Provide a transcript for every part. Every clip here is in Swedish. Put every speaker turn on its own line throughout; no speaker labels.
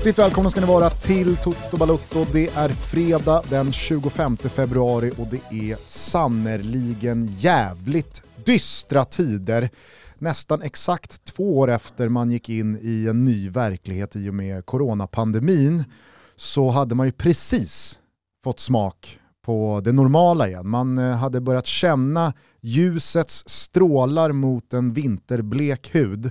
Hjärtligt välkomna ska ni vara till Toto Balutto. Det är fredag den 25 februari och det är sannerligen jävligt dystra tider. Nästan exakt två år efter man gick in i en ny verklighet i och med coronapandemin så hade man ju precis fått smak på det normala igen. Man eh, hade börjat känna ljusets strålar mot en vinterblek hud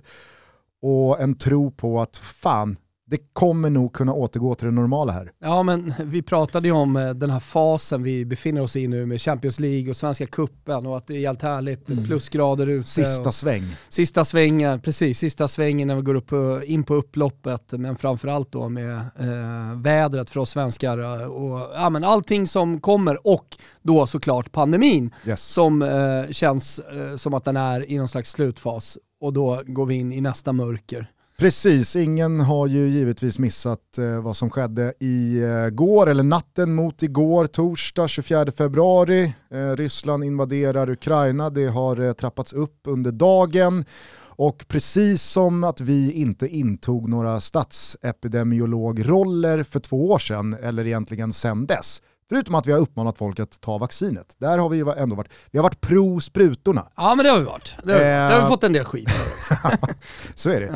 och en tro på att fan, det kommer nog kunna återgå till det normala här.
Ja men vi pratade ju om eh, den här fasen vi befinner oss i nu med Champions League och Svenska Cupen och att det är helt härligt, mm. plusgrader ute.
Sista sväng.
Sista svängen, precis, sista svängen när vi går upp, eh, in på upploppet men framförallt då med eh, vädret för oss svenskar eh, och ja, men allting som kommer och då såklart pandemin yes. som eh, känns eh, som att den är i någon slags slutfas och då går vi in i nästa mörker.
Precis, ingen har ju givetvis missat eh, vad som skedde igår, eh, eller natten mot igår, torsdag 24 februari. Eh, Ryssland invaderar Ukraina, det har eh, trappats upp under dagen. Och precis som att vi inte intog några statsepidemiologroller för två år sedan, eller egentligen sedan dess, Förutom att vi har uppmanat folk att ta vaccinet. Där har vi ju ändå varit, vi har varit pro sprutorna.
Ja men det har vi varit. Det har, eh, det har vi fått en del skit för
också. Så är det.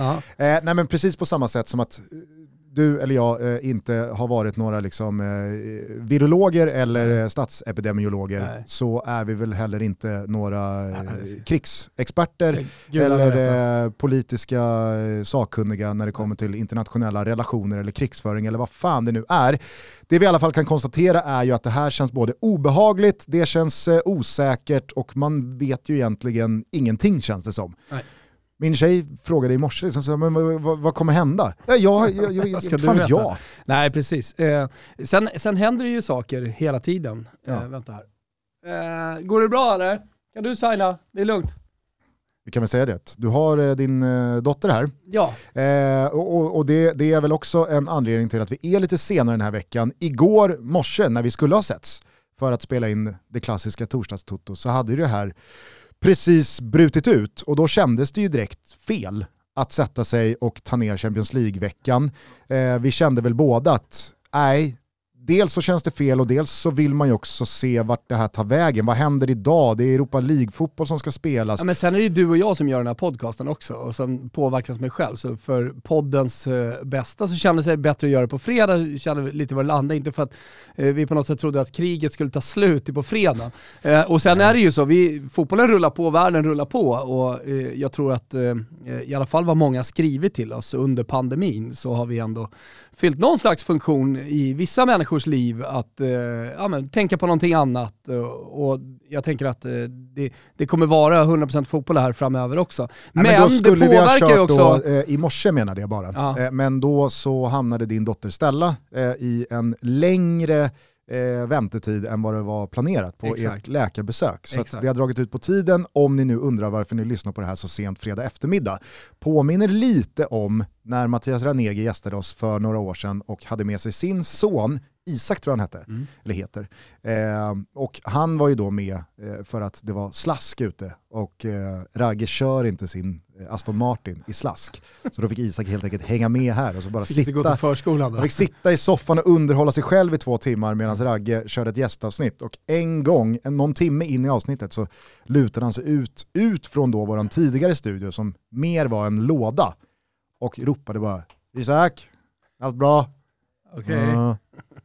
Eh, nej men precis på samma sätt som att du eller jag eh, inte har varit några liksom, eh, virologer eller statsepidemiologer Nej. så är vi väl heller inte några eh, krigsexperter eller politiska sakkunniga när det kommer till internationella relationer eller krigsföring eller vad fan det nu är. Det vi i alla fall kan konstatera är ju att det här känns både obehagligt, det känns osäkert och man vet ju egentligen ingenting känns det som. Nej. Min tjej frågade i morse, liksom, men vad, vad, vad, kommer hända? Ja, jag, jag, jag, Ska fan vet jag.
Nej, precis. Eh, sen, sen händer det ju saker hela tiden. Eh, ja. Vänta här. Eh, går det bra eller? Kan du signa? Det är lugnt.
Vi kan väl säga det. Du har eh, din eh, dotter här.
Ja.
Eh, och, och det, det, är väl också en anledning till att vi är lite senare den här veckan. Igår morse när vi skulle ha setts för att spela in det klassiska torsdagstoto så hade det här precis brutit ut och då kändes det ju direkt fel att sätta sig och ta ner Champions League-veckan. Eh, vi kände väl båda att nej, dels så känns det fel och dels så vill man ju också se vart det här tar vägen. Vad händer idag? Det är Europa League-fotboll som ska spelas.
Ja, men sen är det ju du och jag som gör den här podcasten också och som påverkas mig själv. Så för poddens eh, bästa så kändes det bättre att göra det på fredag, kände lite vad det landade. Inte för att eh, vi på något sätt trodde att kriget skulle ta slut på fredag. Eh, och sen är det ju så, vi, fotbollen rullar på, världen rullar på och eh, jag tror att eh, i alla fall vad många skrivit till oss under pandemin så har vi ändå fyllt någon slags funktion i vissa människors liv att eh, ja, men, tänka på någonting annat. Och, och jag tänker att eh, det, det, kommer vara 100% fotboll här framöver också.
Men, men då skulle det vi ha kört också... Då, eh, i morse menade jag bara. Ja. Eh, men då så hamnade din dotter Stella eh, i en längre eh, väntetid än vad det var planerat på Exakt. ert läkarbesök. Så det har dragit ut på tiden om ni nu undrar varför ni lyssnar på det här så sent fredag eftermiddag. Påminner lite om när Mattias Ranegi gästade oss för några år sedan och hade med sig sin son Isak tror jag han hette, mm. eller heter. Eh, och han var ju då med eh, för att det var slask ute och eh, Ragge kör inte sin eh, Aston Martin i slask. Så då fick Isak helt enkelt hänga med här och så bara fick sitta,
förskolan
fick sitta i soffan och underhålla sig själv i två timmar medan Ragge körde ett gästavsnitt. Och en gång, en, någon timme in i avsnittet så lutade han sig ut, ut från då vår tidigare studio som mer var en låda och ropade bara Isak, allt bra?
Okej. Okay. Uh,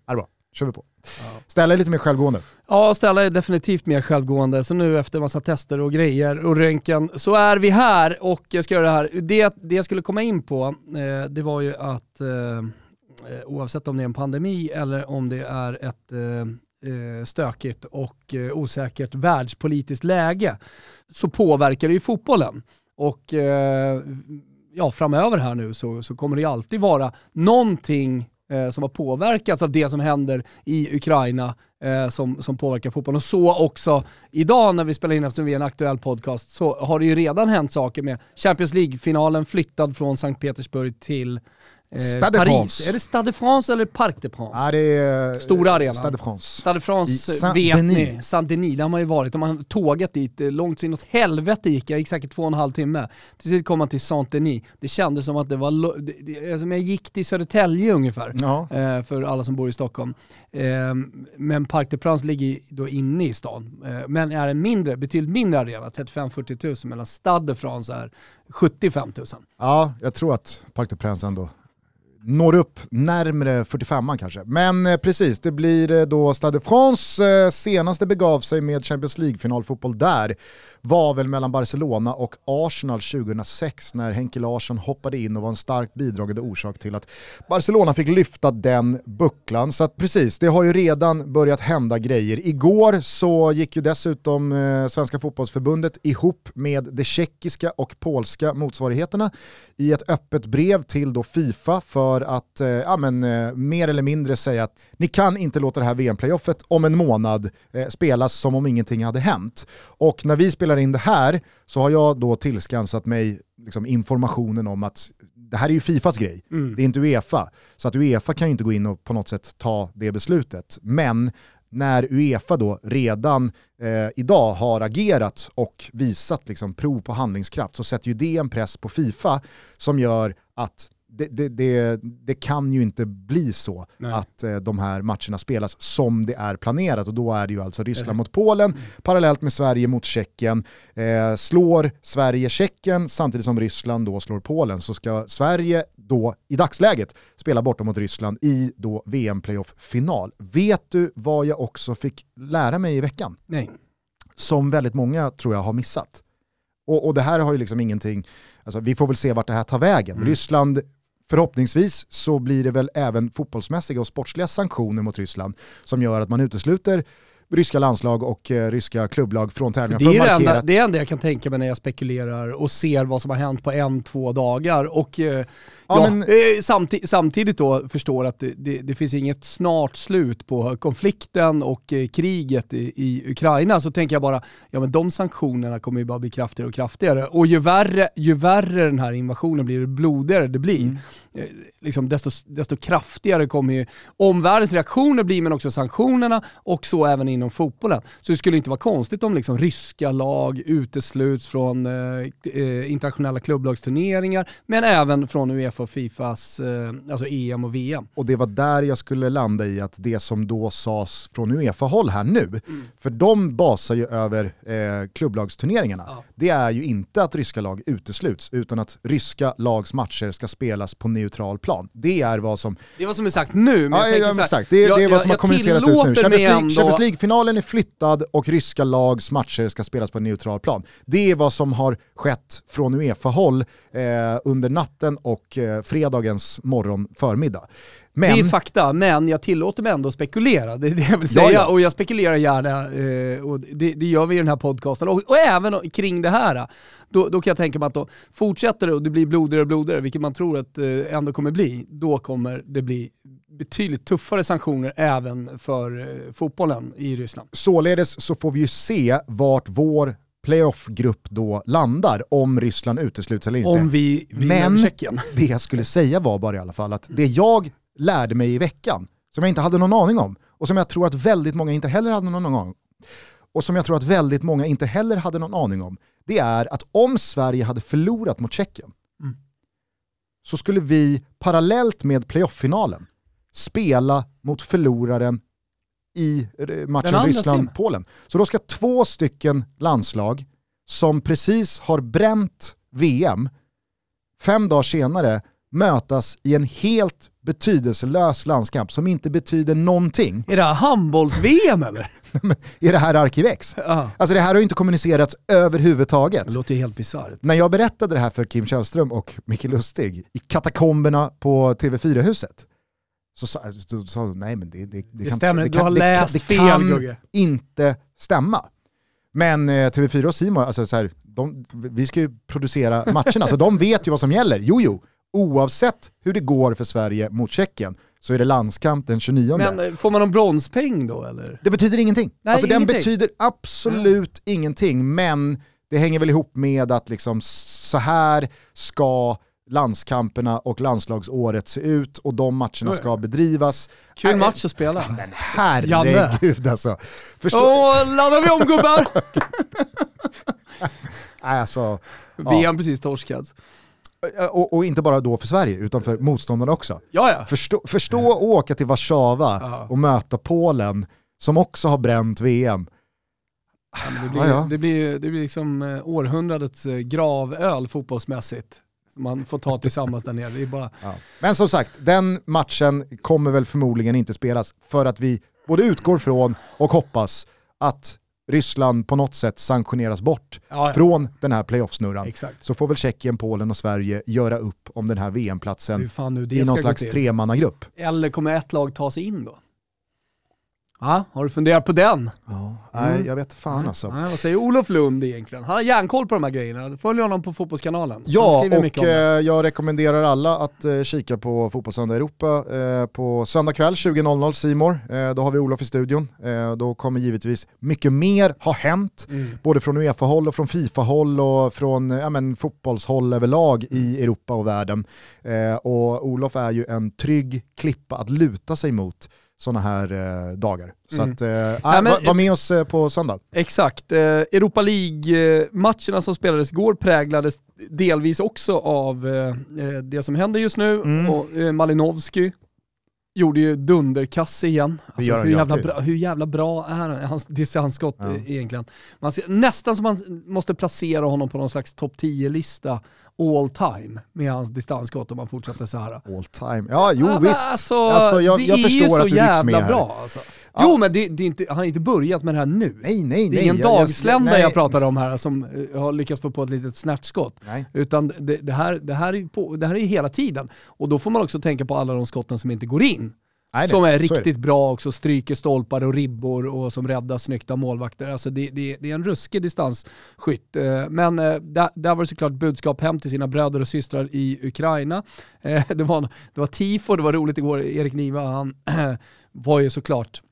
är bra, kör vi på. Ja. Stella är lite mer självgående.
Ja, Stella är definitivt mer självgående. Så nu efter massa tester och grejer och röntgen så är vi här och jag ska göra det här. Det, det jag skulle komma in på, eh, det var ju att eh, oavsett om det är en pandemi eller om det är ett eh, eh stökigt och eh, osäkert världspolitiskt läge så påverkar det ju fotbollen. Och eh, ja, framöver här nu så, så kommer det alltid vara någonting eh, som har påverkats av det som händer i Ukraina eh, som, som påverkar fotbollen. Och så också idag när vi spelar in, eftersom vi är en aktuell podcast, så har det ju redan hänt saker med Champions League-finalen flyttad från Sankt Petersburg till Eh, Stade Paris. France. Är det Stade France eller Parc de France?
Ja, det är
Stora arenan.
Stade France.
Stade France Saint vet Denis. ni. Saint-Denis, där har man ju varit. De har tågat dit eh, långt in åt helvete gick jag, gick säkert två och en halv timme. Till slut kom man till Saint-Denis. Det kändes som att det var, det, som jag gick till Södertälje ungefär. Ja. Eh, för alla som bor i Stockholm. Eh, men Parc de France ligger då inne i stan. Eh, men är en mindre, betydligt mindre arena, 35-40 tusen, medan Stade de France är 75 000.
Ja, jag tror att Parc de France ändå når upp närmre 45 kanske. Men eh, precis, det blir eh, då Stade France eh, senaste begav sig med Champions League-finalfotboll där var väl mellan Barcelona och Arsenal 2006 när Henke Larsson hoppade in och var en starkt bidragande orsak till att Barcelona fick lyfta den bucklan. Så att precis, det har ju redan börjat hända grejer. Igår så gick ju dessutom eh, Svenska fotbollsförbundet ihop med de tjeckiska och polska motsvarigheterna i ett öppet brev till då Fifa för att eh, ja, men, eh, mer eller mindre säga att ni kan inte låta det här VM-playoffet om en månad eh, spelas som om ingenting hade hänt. Och när vi spelar in det här så har jag då tillskansat mig liksom, informationen om att det här är ju Fifas grej, mm. det är inte Uefa. Så att Uefa kan ju inte gå in och på något sätt ta det beslutet. Men när Uefa då redan eh, idag har agerat och visat liksom, prov på handlingskraft så sätter ju det en press på Fifa som gör att det, det, det, kan ju inte bli så Nej. att eh, de här matcherna spelas som det är planerat och då är det ju alltså Ryssland mot Polen mm. parallellt med Sverige mot Tjeckien. Eh, slår Sverige Tjeckien samtidigt som Ryssland då slår Polen så ska Sverige då i dagsläget spela borta mot Ryssland i då VM-playoff-final. Vet du vad jag också fick lära mig i veckan?
Nej.
Som väldigt många tror jag har missat. Och, och det här har ju liksom ingenting, alltså, vi får väl se vart det här tar vägen. Mm. Ryssland Förhoppningsvis så blir det väl även fotbollsmässiga och sportsliga sanktioner mot Ryssland som gör att man utesluter ryska landslag och eh, ryska klubblag från tävlingar.
Det är det enda, det enda jag kan tänka mig när jag spekulerar och ser vad som har hänt på en, två dagar. Och eh, ja, men... Eh, samti samtidigt då förstår att det, det, det, finns inget snart slut på konflikten och eh, kriget i, i, Ukraina. Så tänker jag bara, ja men de sanktionerna kommer ju bara bli kraftigare och kraftigare. Och ju värre, ju värre den här invasionen blir, ju blodigare det blir, mm. eh, liksom desto, desto kraftigare kommer ju omvärldens reaktioner bli, men också sanktionerna och så även inom fotbollen. Så det skulle inte vara konstigt om liksom ryska lag utesluts från eh internationella klubblagsturneringar, men även från Uefa och Fifas eh, alltså EM och VM.
Och det var där jag skulle landa i att det som då sades från Uefa-håll här nu, mm. för de basar ju över eh, klubblagsturneringarna, ja. det är ju inte att ryska lag utesluts, utan att ryska lags matcher ska spelas på neutral plan. Det är vad som...
Det är vad som är sagt nu,
men ja, jag ja, exakt. Det, jag, det är vad som jag, har kommunicerats ut nu. Champions League, Champions League-finalen är flyttad och ryska lags matcher ska spelas på neutral plan. Det är vad som har skett från Uefa-håll eh, under natten och eh, fredagens morgon förmiddag.
Men... Det är fakta, men jag tillåter mig ändå spekulera. Det är det jag vill säga. Ja, ja. Och jag spekulerar gärna, eh, och det, det, gör vi i den här podcasten. Och, och även kring det här, då, då, kan jag tänka mig att då fortsätter det och det blir blodigare och blodigare, vilket man tror att eh, ändå kommer bli, då kommer det bli betydligt tuffare sanktioner även för eh, fotbollen i Ryssland.
Således så får vi ju se vart vår playoff-grupp då landar om Ryssland utesluts eller inte.
Om vi
vinner Men Tjeckien. det jag skulle säga var bara i alla fall att det jag lärde mig i veckan, som jag inte hade någon aning om, och som jag tror att väldigt många inte heller hade någon aning om, och som jag tror att väldigt många inte heller hade någon aning om, det är att om Sverige hade förlorat mot Tjeckien mm. så skulle vi parallellt med playoff-finalen spela mot förloraren i matchen Ryssland-Polen. Så då ska två stycken landslag som precis har bränt VM, fem dagar senare mötas i en helt betydelselös landskamp som inte betyder någonting.
Är det här handbolls-VM eller?
är det här Arkivex? Ja. Alltså det här har ju inte kommunicerats överhuvudtaget.
Det låter helt bisarrt.
När jag berättade det här för Kim Källström och Micke Lustig i katakomberna på TV4-huset, så sa de nej men det, det,
det, det kan, stämmer, det, du har läst det, fel
kan Gugge. inte stämma. Men eh, TV4 och Simon, alltså så här, de, vi ska ju producera matcherna, så de vet ju vad som gäller. Jo, jo, oavsett hur det går för Sverige mot Tjeckien så är det landskamp den 29.
Men eh, får man någon bronspeng då eller?
Det betyder ingenting. Nej, alltså ingenting. den betyder absolut mm. ingenting, men det hänger väl ihop med att liksom så här ska landskamperna och landslagsåret se ut och de matcherna ska bedrivas.
Kul match att spela.
Men herregud alltså.
Förstå... Åh, laddar vi om gubbar!
alltså,
VM ja. precis torskat.
Och, och, inte bara då för Sverige, utan för motståndarna också.
Ja, ja.
Förstå, förstå att åka till Warszawa ja. och möta Polen, som också har bränt VM.
Ja, det, blir, ja, det, blir, det blir liksom eh, århundradets eh, gravöl fotbollsmässigt. Man får ta tillsammans där nere. Det är bara...
Men som sagt, den matchen kommer väl förmodligen inte spelas för att vi både utgår från och hoppas att Ryssland på något sätt sanktioneras bort ja, ja. från den här playoffsnurran. Så får väl Tjeckien, Polen och Sverige göra upp om den här VM-platsen i någon slags tremannagrupp.
Eller kommer ett lag ta sig in då? Ja, har du funderat på den?
Ja, nej, mm. jag vet fan alltså.
Nej, vad säger Olof Lund egentligen? Han har järnkoll på de här grejerna. Följ honom på Fotbollskanalen.
Ja, och eh, jag rekommenderar alla att eh, kika på Fotbollssöndag Europa eh, på söndag kväll 20.00 Simor. Då har vi Olof i studion. Då kommer givetvis mycket mer ha hänt, mm. både från Uefa-håll och från Fifa-håll och från ja, men, fotbollshåll överlag i Europa och världen. Och Olof är ju en trygg klippa att luta sig mot sådana här eh, dagar. Så mm. att, eh, Nej, men, var, var med oss eh, på söndag.
Exakt. Eh, Europa League-matcherna som spelades igår präglades delvis också av eh, eh, det som händer just nu. Mm. Och, Malinovski gjorde ju dunderkasse igen. Alltså, hur, jävla bra, hur jävla bra är hans distansskott ja. egentligen? Man ser, nästan som man måste placera honom på någon slags topp 10-lista all time med hans distansskott om man fortsätter så här.
All time, ja jo ja, visst.
Alltså, alltså, jag, jag förstår att du rycks med här. Bra, alltså. ja. Jo men det, det inte, han har inte börjat med det här nu.
Nej, nej,
det är ingen dagslända jag, jag pratar om här som uh, har lyckats få på ett litet snärtskott. Nej. Utan det, det, här, det, här är på, det här är hela tiden. Och då får man också tänka på alla de skotten som inte går in. Nej, som är riktigt är bra också, stryker stolpar och ribbor och som räddar snyggt av målvakter. Alltså det, det, det är en ruskig distansskytt. Eh, men eh, där, där var det såklart budskap hem till sina bröder och systrar i Ukraina. Eh, det var, det var tifo, det var roligt igår, Erik Niva, han var ju såklart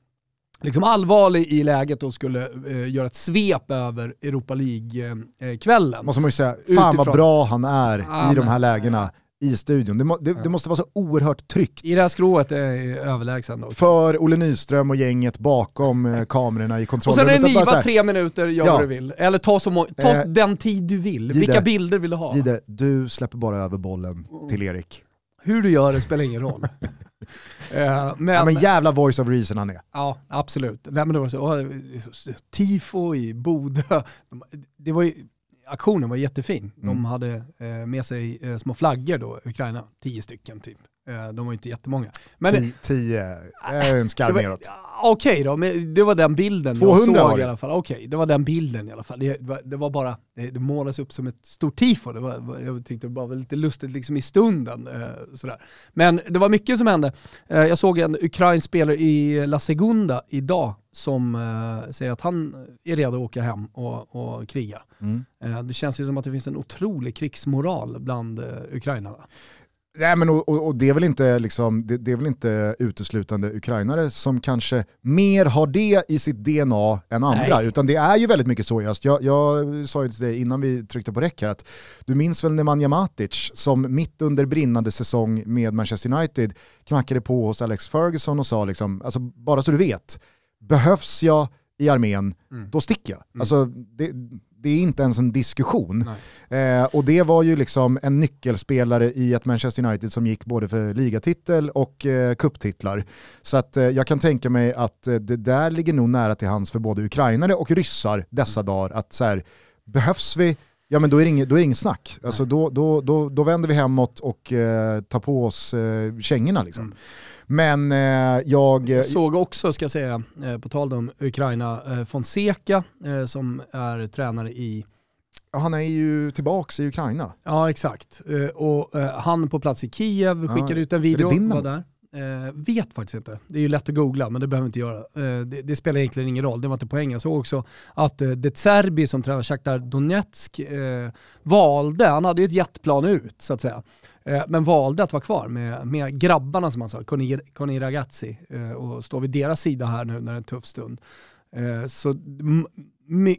liksom allvarlig i läget och skulle eh, göra ett svep över Europa League-kvällen.
Måste man ju säga, fan Utifrån. vad bra han är ah, i de här lägena i studion. Det, må, det, det, måste vara så oerhört tryggt.
I det här skrået är överlägsen då.
För Olle Nyström och gänget bakom eh, kamerorna i kontrollen.
Och sen är det Niva tre minuter, gör ja. vad du vill. Eller ta, så ta eh, den tid du vill. Gide, Vilka bilder vill du ha?
Gide, du släpper bara över bollen till Erik.
Hur du gör det spelar ingen roll.
Uh, men, ja, men jävla voice of reason han är.
Ja, absolut. Nej, men det var så, tifo i Bodö. Det var ju, aktionen var jättefin. De mm. hade eh, med sig eh, små flaggor då, Ukraina, tio stycken typ. Eh, de var inte jättemånga.
Men, tio, tio är en skarv neråt.
Okej okay då, men det var den bilden
200 jag
såg i alla fall. Okej, okay, det var den bilden i alla fall. Det, det var bara, det, målades upp som ett stort tifo. Det var, jag tyckte det var lite lustigt liksom i stunden. Eh, sådär. Men det var mycket som hände. Eh, jag såg en ukrainsk spelare i La Segunda idag som eh, säger att han är redo att åka hem och, och kriga. Mm. Eh, det känns ju som att det finns en otrolig krigsmoral bland eh, ukrainarna.
Nej, men och, och, och, det, är väl inte liksom, det, det, är väl inte uteslutande ukrainare som kanske mer har det i sitt DNA än andra, Nej. utan det är ju väldigt mycket så just. Jag, jag sa ju till dig innan vi tryckte på räck här att du minns väl Nemanja Matic som mitt under brinnande säsong med Manchester United knackade på hos Alex Ferguson och sa liksom, alltså bara så du vet, behövs jag i armén, mm. då sticker jag. Mm. Alltså, det, det är inte ens en diskussion. Eh, och det var ju liksom en nyckelspelare i ett Manchester United som gick både för ligatitel och eh, kupptitlar. Så att, eh, jag kan tänka mig att eh, det där ligger nog nära till hands för både ukrainare och ryssar dessa mm. dagar. Att så här, behövs vi, ja men då är det inget, då är inget snack. Alltså, då, då, då, då vänder vi hemåt och eh, tar på oss eh, kängorna. Liksom. Mm. Men eh, jag...
jag... såg också, ska jag säga, eh, på tal om Ukraina, eh, Fonseca som är tränare i
han är ju tillbaka i Ukraina.
Ja exakt. Och han på plats i Kiev skickade ja. ut en video.
Är det var
där. Eh, vet faktiskt inte. Det är ju lätt att googla, men det behöver vi inte göra. Eh, det, det, spelar egentligen ingen roll, det var inte poängen. Jag såg också att eh, Det Serbi som tränar Shakhtar Donetsk eh, valde, han hade ju ett jetplan ut så att säga, men valde att vara kvar med, med grabbarna som han sa, Coni Ragazzi, eh, och stå vid deras sida här nu när det är en tuff stund. Eh, så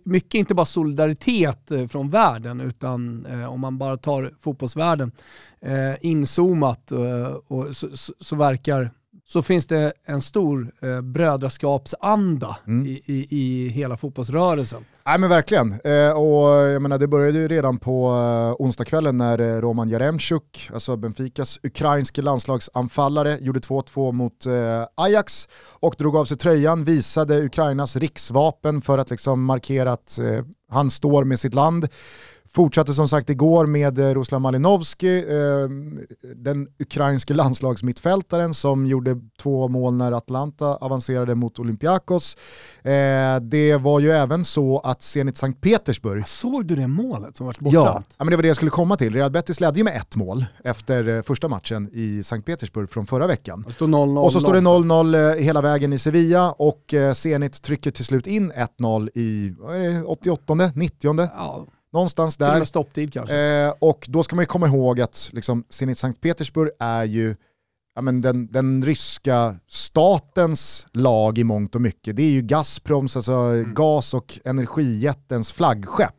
mycket inte bara solidaritet eh, från världen, utan eh, om man bara tar fotbollsvärlden eh, inzoomat eh, och så, så, så, verkar så finns det en stor eh, brödraskapsanda mm. i, i, i hela fotbollsrörelsen.
Nej men verkligen, eh, och jag menar, det började ju redan på eh, onsdagskvällen när eh, Roman Jaremchuk, alltså Benficas ukrainske landslagsanfallare, gjorde 2-2 mot eh, Ajax och drog av sig tröjan, visade Ukrainas riksvapen för att liksom markera att eh, han står med sitt land. Fortsatte som sagt igår med eh, Ruslan Malinovski, eh, den ukrainske landslagsmittfältaren som gjorde två mål när Atlanta avancerade mot Olympiakos. Eh, det var ju även så att Zenit Sankt Petersburg...
Såg du det målet som var bortdömt?
Ja, ja, men det var det jag skulle komma till. Real Betis ledde ju med ett mål efter första matchen i Sankt Petersburg från förra veckan.
Och, 0 -0
och så står det 0-0 hela vägen i Sevilla och Zenit trycker till slut in 1-0 i 88, 90. Ja Någonstans där.
Stopptid kanske.
Eh, och då ska man ju komma ihåg att liksom, Zenit Sankt Petersburg är ju ja, men den, den ryska statens lag i mångt och mycket. Det är ju Gazproms, alltså mm. gas och energijättens flaggskepp.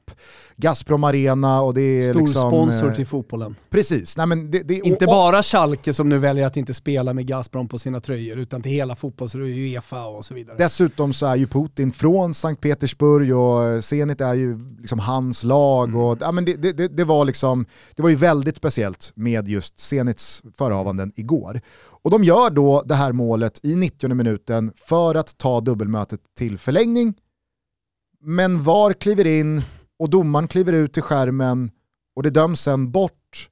Gazprom Arena och det är
Stor
liksom...
sponsor eh, till fotbollen.
Precis. Nej, men det, det,
inte och, bara Schalke som nu väljer att inte spela med Gazprom på sina tröjor, utan till hela fotbolls Uefa och så vidare.
Dessutom så är ju Putin från Sankt Petersburg och Zenit är ju liksom hans lag. Mm. Och, ja, men det, det, det, var liksom, det var ju väldigt speciellt med just Zenits förehavanden igår. Och de gör då det här målet i 90 minuten för att ta dubbelmötet till förlängning. Men VAR kliver in och domaren kliver ut till skärmen och det döms sen bort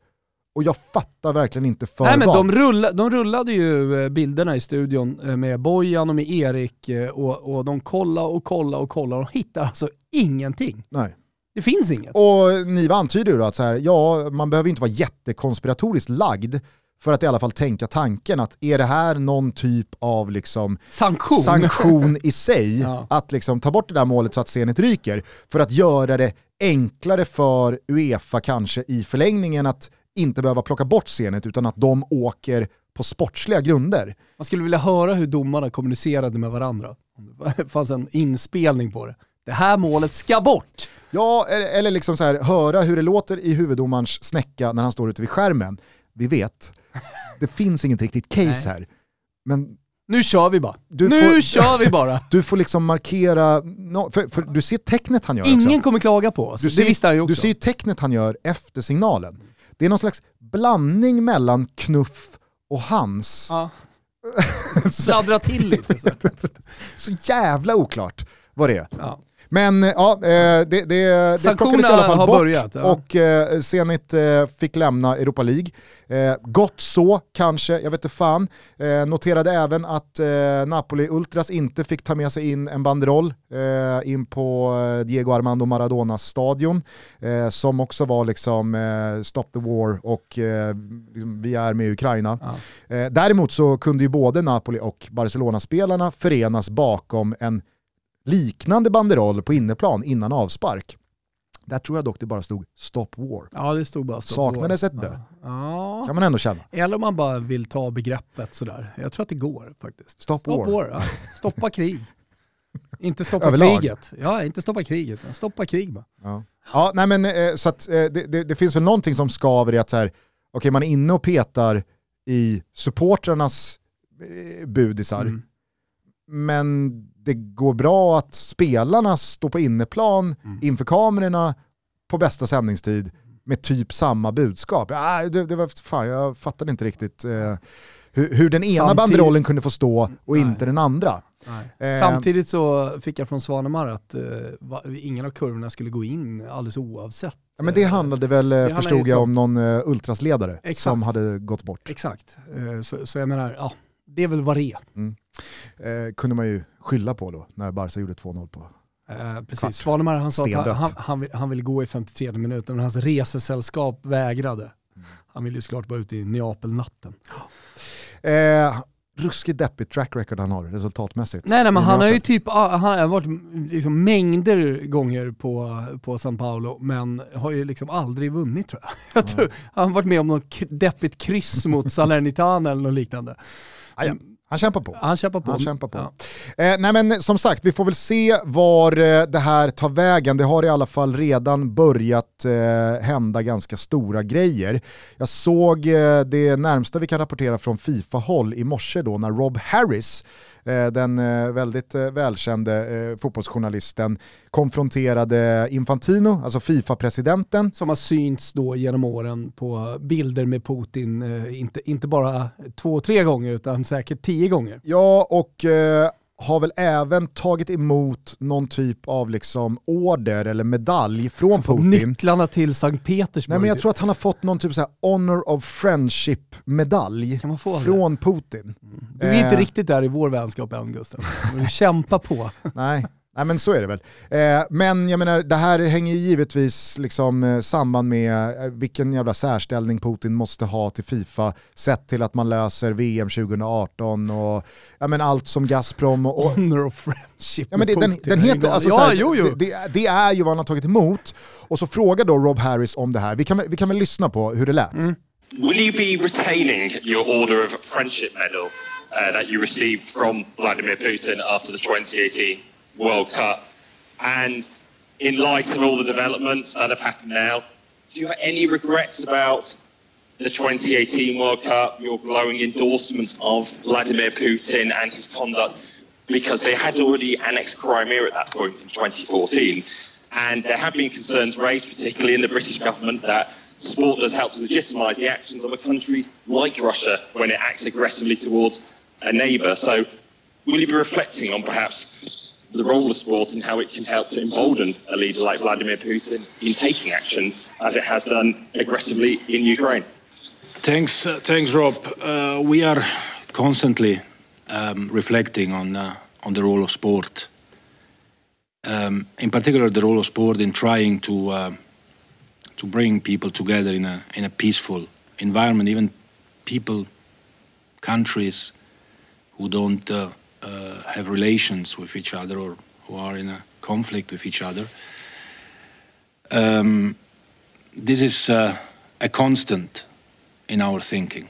och jag fattar verkligen inte för
Nej, men
vad.
De, rulla, de rullade ju eh, bilderna i studion eh, med Bojan och med Erik eh, och, och de kollade och kollade och kollade och hittar alltså ingenting.
Nej.
Det finns inget.
Och Niva antyder ju att så här, ja, man behöver inte vara jättekonspiratoriskt lagd för att i alla fall tänka tanken att är det här någon typ av liksom
sanktion,
sanktion i sig, ja. att liksom ta bort det där målet så att scenet ryker, för att göra det enklare för Uefa kanske i förlängningen att inte behöva plocka bort scenet utan att de åker på sportsliga grunder.
Man skulle vilja höra hur domarna kommunicerade med varandra. Det fanns en inspelning på det. Det här målet ska bort!
Ja, eller liksom så här, höra hur det låter i huvuddomarens snäcka när han står ute vid skärmen. Vi vet, det finns inget riktigt case Nej. här. Men
nu kör vi bara. Du nu får, kör vi bara.
Du får liksom markera, no, för, för, du ser tecknet han gör
Ingen
också.
kommer klaga på oss,
du
det visste han ju också.
Du ser tecknet han gör efter signalen. Det är någon slags blandning mellan knuff och hans.
Ja. Sladdra till lite. Så.
så jävla oklart vad det är. Ja. Men eh, ja, eh, det, det, det plockades i alla fall bort börjat, ja. och eh, Zenit fick lämna Europa League. Gott så kanske, jag vet inte fan. Noterade även att Napoli Ultras inte fick ta med sig in en banderoll in på Diego Armando Maradonas stadion som också var liksom Stop the War och liksom, vi är med Ukraina. Ja. Däremot så kunde ju både Napoli och Barcelona-spelarna förenas bakom en liknande banderoll på inneplan innan avspark. Där tror jag dock det bara stod Stop War.
Ja, det stod bara Stop
Saknades
War.
ett dö. Ja. Kan man ändå känna.
Eller om man bara vill ta begreppet sådär. Jag tror att det går faktiskt.
Stop,
Stop
War.
war ja. Stoppa krig. inte stoppa Överlag. kriget. Ja, inte stoppa kriget. Stoppa krig bara.
Ja, ja nej men eh, så att eh, det, det, det, finns väl någonting som skaver i att så här, okay, man är inne och petar i supportrarnas eh, budisar. Mm. Men det går bra att spelarna står på inneplan mm. inför kamerorna på bästa sändningstid med typ samma budskap. Ja, det, det var, fan, jag fattade inte riktigt eh, hur, hur, den ena Samtidigt... banderollen kunde få stå och Nej. inte den andra.
Eh, Samtidigt så fick jag från Svanemar att eh, ingen av kurvorna skulle gå in alldeles oavsett.
Ja, men det handlade väl, det förstod jag, om någon uh, ultrasledare Exakt. som hade gått bort.
Exakt, så, så jag menar, ja, det är väl vad det är. Mm.
Eh, kunde man ju skylla på då, när Barca gjorde 2-0 på
eh, precis. Svanemar han sa att han, han, han, ville gå i 53 minuter, men hans resesällskap vägrade. Mm. Han ville ju såklart bara ut i Neapel-natten.
Eh, ruskigt deppigt track record han har resultatmässigt.
Nej, nej men han har ju typ han har varit liksom mängder gånger på, på San Paolo, men har ju liksom aldrig vunnit tror jag. jag tror, han har varit med om något deppigt kryss mot Salernitana eller något liknande.
Ah, ja. Han kämpar på.
Han kämpar på.
Han kämpar på. Ja. Eh, nej men som sagt, vi får väl se var eh, det här tar vägen. Det har i alla fall redan börjat eh, hända ganska stora grejer. Jag såg eh, det närmsta vi kan rapportera från Fifa-håll i morse då när Rob Harris den eh, väldigt eh, välkände fotbollsjournalisten konfronterade Infantino, alltså Fifa-presidenten.
Som har synts då genom åren på bilder med Putin, inte, inte bara två, tre gånger utan säkert tio gånger.
Ja, och har väl även tagit emot någon typ av liksom order eller medalj från Putin.
Nycklarna till Sankt Petersburg.
Nej men jag tror att han har fått någon typ så Honor of Friendship-medalj från det? Putin.
Mm. Du är eh. inte riktigt där i vår vänskap än Gustav. Du kämpar på.
Nej, Nej men så är det väl. Eh, men jag menar, det här hänger ju givetvis liksom, eh, samman med eh, vilken jävla särställning Putin måste ha till Fifa, sett till att man löser VM 2018 och ja, men allt som Gazprom och... och
Honor of friendship
ja, men det, den, den heter, alltså, ja, här, jo, jo. Det, det, är ju vad han har tagit emot. Och så frågar då Rob Harris om det här. Vi kan, vi kan väl lyssna på hur det lät. Mm.
Will you be retaining your Order of Friendship medal uh, that you received from Vladimir Putin after the 2018 World Cup. And in light of all the developments that have happened now, do you have any regrets about the 2018 World Cup, your glowing endorsements of Vladimir Putin and his conduct? Because they had already annexed Crimea at that point in 2014. And there have been concerns raised, particularly in the British government, that sport does help to legitimise the actions of a country like Russia when it acts aggressively towards a neighbour. So, will you be reflecting on perhaps the role of sport and how it can help to embolden a leader like Vladimir Putin in taking action as it has done aggressively in Ukraine.
Thanks, uh, thanks, Rob. Uh, we are constantly um, reflecting on uh, on the role of sport. Um, in particular, the role of sport in trying to uh, to bring people together in a in a peaceful environment, even people, countries who don't uh, have relations with each other or who are in a conflict with each other. Um, this is uh, a constant in our thinking.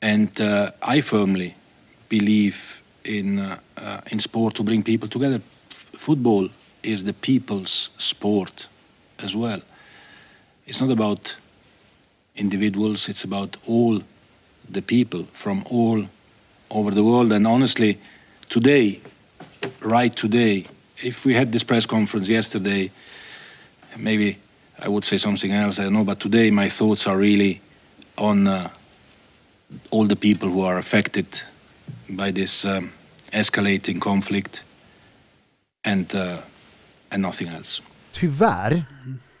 And uh, I firmly believe in, uh, in sport to bring people together. Football is the people's sport as well. It's not about individuals, it's about all the people from all over the world. And honestly, today, right today, if we had this press conference yesterday, maybe I would say something else. I don't know. But today, my thoughts are really on uh, all the people who are affected by this um, escalating conflict and, uh, and nothing else.
Tyvärr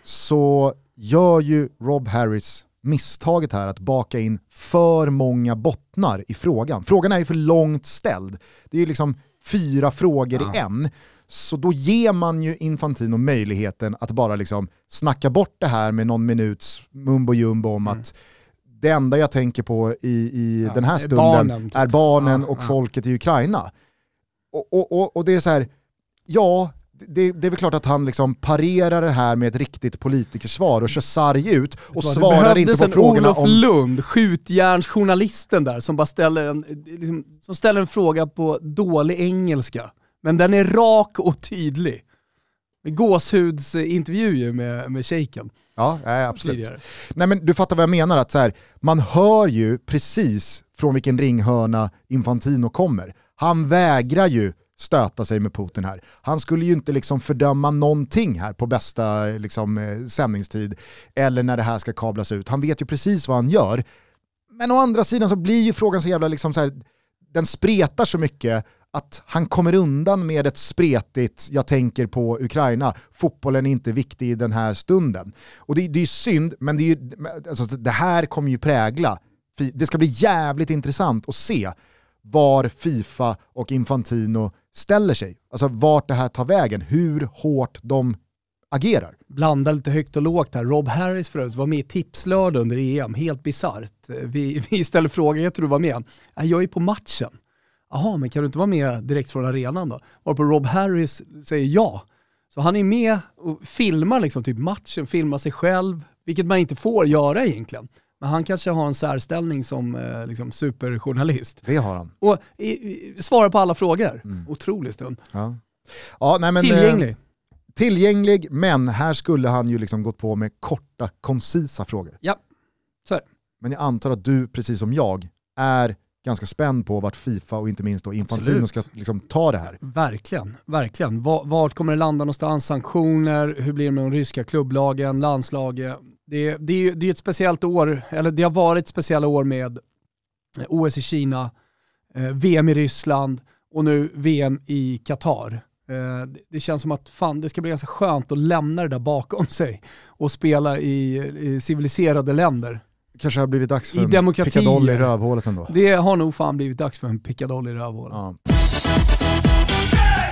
så gör ju Rob Harris misstaget här att baka in för många bottnar i frågan. Frågan är ju för långt ställd. Det är liksom fyra frågor ja. i en. Så då ger man ju Infantino möjligheten att bara liksom snacka bort det här med någon minuts mumbo jumbo om mm. att det enda jag tänker på i, i ja, den här stunden barnen, typ. är barnen och folket i Ukraina. Och, och, och, och det är så här, ja, det, det, är väl klart att han liksom parerar det här med ett riktigt politikersvar och kör sarg ut och svarar inte på frågorna
Olof
om...
Lund, skjutjärnsjournalisten där, som bara ställer en, liksom, som ställer en fråga på dålig engelska. Men den är rak och tydlig. Gåshudsintervju ju med, med shejken.
Ja, absolut. Nej, men du fattar vad jag menar, att så här, man hör ju precis från vilken ringhörna Infantino kommer. Han vägrar ju stöta sig med Putin här. Han skulle ju inte liksom fördöma någonting här på bästa liksom, eh, sändningstid eller när det här ska kablas ut. Han vet ju precis vad han gör. Men å andra sidan så blir ju frågan så jävla, liksom så här, den spretar så mycket att han kommer undan med ett spretigt “jag tänker på Ukraina, fotbollen är inte viktig i den här stunden”. Och det, det är ju synd, men det, är ju, alltså, det här kommer ju prägla, det ska bli jävligt intressant att se var Fifa och Infantino ställer sig. Alltså vart det här tar vägen, hur hårt de agerar.
Blanda lite högt och lågt här. Rob Harris förut var med i Tipslördag under EM, helt bisarrt. Vi, vi ställer frågan, jag tror du var med? Jag är på matchen. Jaha, men kan du inte vara med direkt från arenan då? Varpå Rob Harris säger ja. Så han är med och filmar liksom typ matchen, filmar sig själv, vilket man inte får göra egentligen. Men han kanske har en särställning som eh, liksom, superjournalist.
Det har han.
Och i, i, svarar på alla frågor. Mm. Otrolig stund.
Ja. Ja, nej, men,
tillgänglig. Eh,
tillgänglig, men här skulle han ju liksom gått på med korta, koncisa frågor.
Ja, så är
Men jag antar att du, precis som jag, är ganska spänd på vart Fifa och inte minst då Infantino Absolut. ska liksom ta det här.
Verkligen, verkligen. Vart kommer det landa någonstans? Sanktioner, hur blir det med de ryska klubblagen, landslaget? Det, det, det är ett speciellt år, eller det har varit speciella år med OS i Kina, eh, VM i Ryssland och nu VM i Qatar. Eh, det känns som att fan, det ska bli ganska skönt att lämna det där bakom sig och spela i, i civiliserade länder
kanske har blivit dags för en pickadoll i rövhålet ändå.
Det har nog fan blivit dags för en pickadoll i rövhålet. Ja.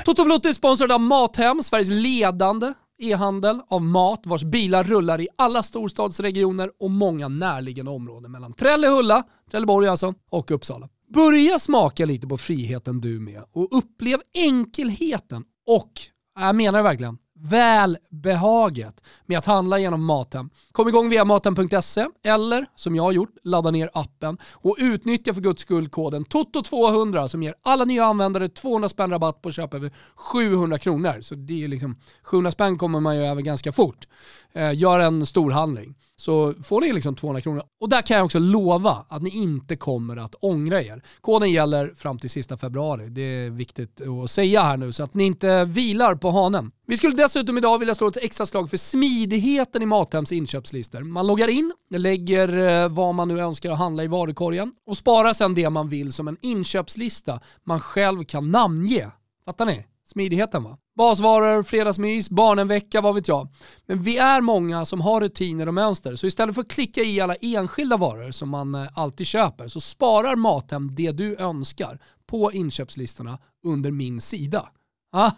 Toto Balotto är sponsrad av Mathem, Sveriges ledande e-handel av mat vars bilar rullar i alla storstadsregioner och många närliggande områden mellan Trellehulla, Trelleborg alltså, och Uppsala. Börja smaka lite på friheten du med och upplev enkelheten och, jag menar det verkligen, välbehaget med att handla genom Mathem. Kom igång via mathem.se eller som jag har gjort, ladda ner appen och utnyttja för guds skull koden TOTO200 som ger alla nya användare 200 spänn rabatt på köp över 700 kronor. Så det är liksom, 700 spänn kommer man ju över ganska fort. Eh, gör en stor handling så får ni liksom 200 kronor. Och där kan jag också lova att ni inte kommer att ångra er. Koden gäller fram till sista februari. Det är viktigt att säga här nu så att ni inte vilar på hanen. Vi skulle dessutom idag vilja slå ett extra slag för smidigheten i Mathems inköpslistor. Man loggar in, lägger eh, vad man nu önskar att handla i varukorgen och sparar sedan det man vill som en inköpslista man själv kan namnge. Fattar ni? Smidigheten va? Basvaror, fredagsmys, barnenvecka, vad vet jag. Men vi är många som har rutiner och mönster, så istället för att klicka i alla enskilda varor som man eh, alltid köper så sparar Mathem det du önskar på inköpslistorna under min sida. Ah,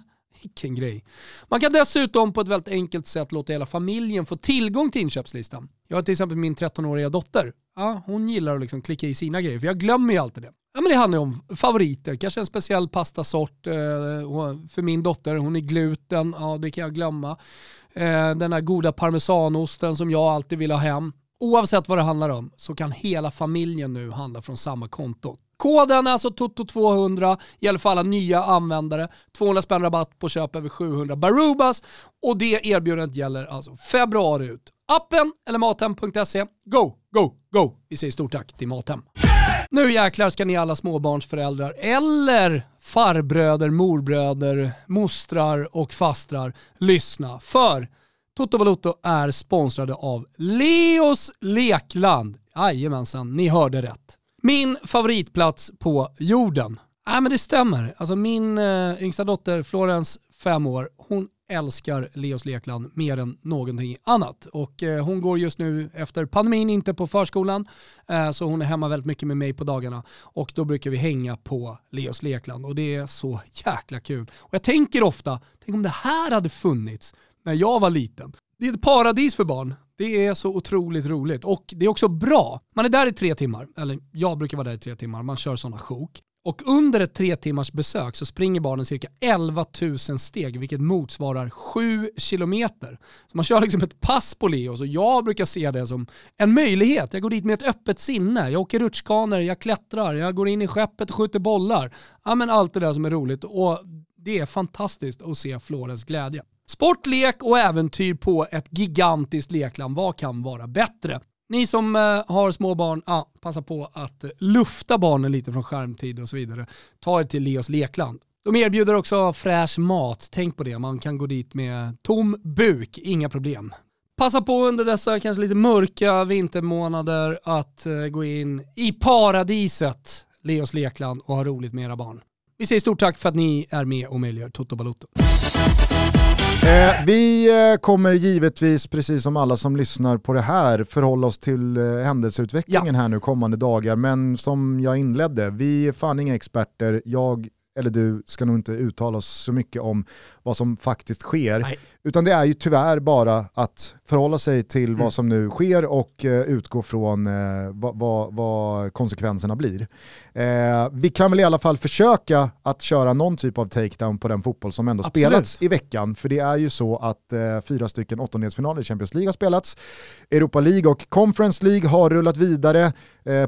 vilken grej. Man kan dessutom på ett väldigt enkelt sätt låta hela familjen få tillgång till inköpslistan. Jag har till exempel min 13-åriga dotter. Ja, hon gillar att liksom klicka i sina grejer, för jag glömmer ju alltid det. Ja, men det handlar ju om favoriter, kanske en speciell pastasort. Eh, för min dotter, hon är gluten, ja det kan jag glömma. Eh, den här goda parmesanosten som jag alltid vill ha hem. Oavsett vad det handlar om så kan hela familjen nu handla från samma konto. Koden är alltså TOTO200, gäller för alla nya användare. 200 spänn rabatt på köp över 700 Barubas och det erbjudandet gäller alltså februari ut. Appen eller mathem.se. Go, go, go! Vi säger stort tack till Mathem. Nu jäklar ska ni alla småbarnsföräldrar eller farbröder, morbröder, mostrar och fastrar lyssna. För Toto Balotto är sponsrade av Leos Lekland. Jajamensan, ni hörde rätt. Min favoritplats på jorden. Nej men det stämmer. Alltså min eh, yngsta dotter Florens, fem år, hon älskar Leos Lekland mer än någonting annat. Och eh, hon går just nu efter pandemin inte på förskolan, eh, så hon är hemma väldigt mycket med mig på dagarna. Och då brukar vi hänga på Leos Lekland och det är så jäkla kul. Och jag tänker ofta, tänk om det här hade funnits när jag var liten. Det är ett paradis för barn. Det är så otroligt roligt och det är också bra. Man är där i tre timmar, eller jag brukar vara där i tre timmar, man kör sådana sjok. Och under ett tre timmars besök så springer barnen cirka 11 000 steg, vilket motsvarar 7 kilometer. Så man kör liksom ett pass på Leos och jag brukar se det som en möjlighet. Jag går dit med ett öppet sinne. Jag åker rutschkanor, jag klättrar, jag går in i skeppet och skjuter bollar. Ja men allt det där som är roligt och det är fantastiskt att se Flores glädje. Sport, lek och äventyr på ett gigantiskt lekland. Vad kan vara bättre? Ni som eh, har små barn, ja, passa på att eh, lufta barnen lite från skärmtid och så vidare. Ta er till Leos lekland. De erbjuder också fräsch mat, tänk på det. Man kan gå dit med tom buk, inga problem. Passa på under dessa kanske lite mörka vintermånader att eh, gå in i paradiset, Leos lekland och ha roligt med era barn. Vi säger stort tack för att ni är med och möjliggör Toto Balotto.
Eh, vi eh, kommer givetvis, precis som alla som lyssnar på det här, förhålla oss till eh, händelseutvecklingen ja. här nu kommande dagar. Men som jag inledde, vi är fan inga experter. Jag eller du ska nog inte uttala oss så mycket om vad som faktiskt sker. Nej. Utan det är ju tyvärr bara att förhålla sig till mm. vad som nu sker och uh, utgå från uh, vad, vad, vad, konsekvenserna blir. Uh, vi kan väl i alla fall försöka att köra någon typ av takedown på den fotboll som ändå Absolut. spelats i veckan. För det är ju så att fyra stycken åttondelsfinaler i Champions League har spelats. Europa League och Conference League har rullat vidare.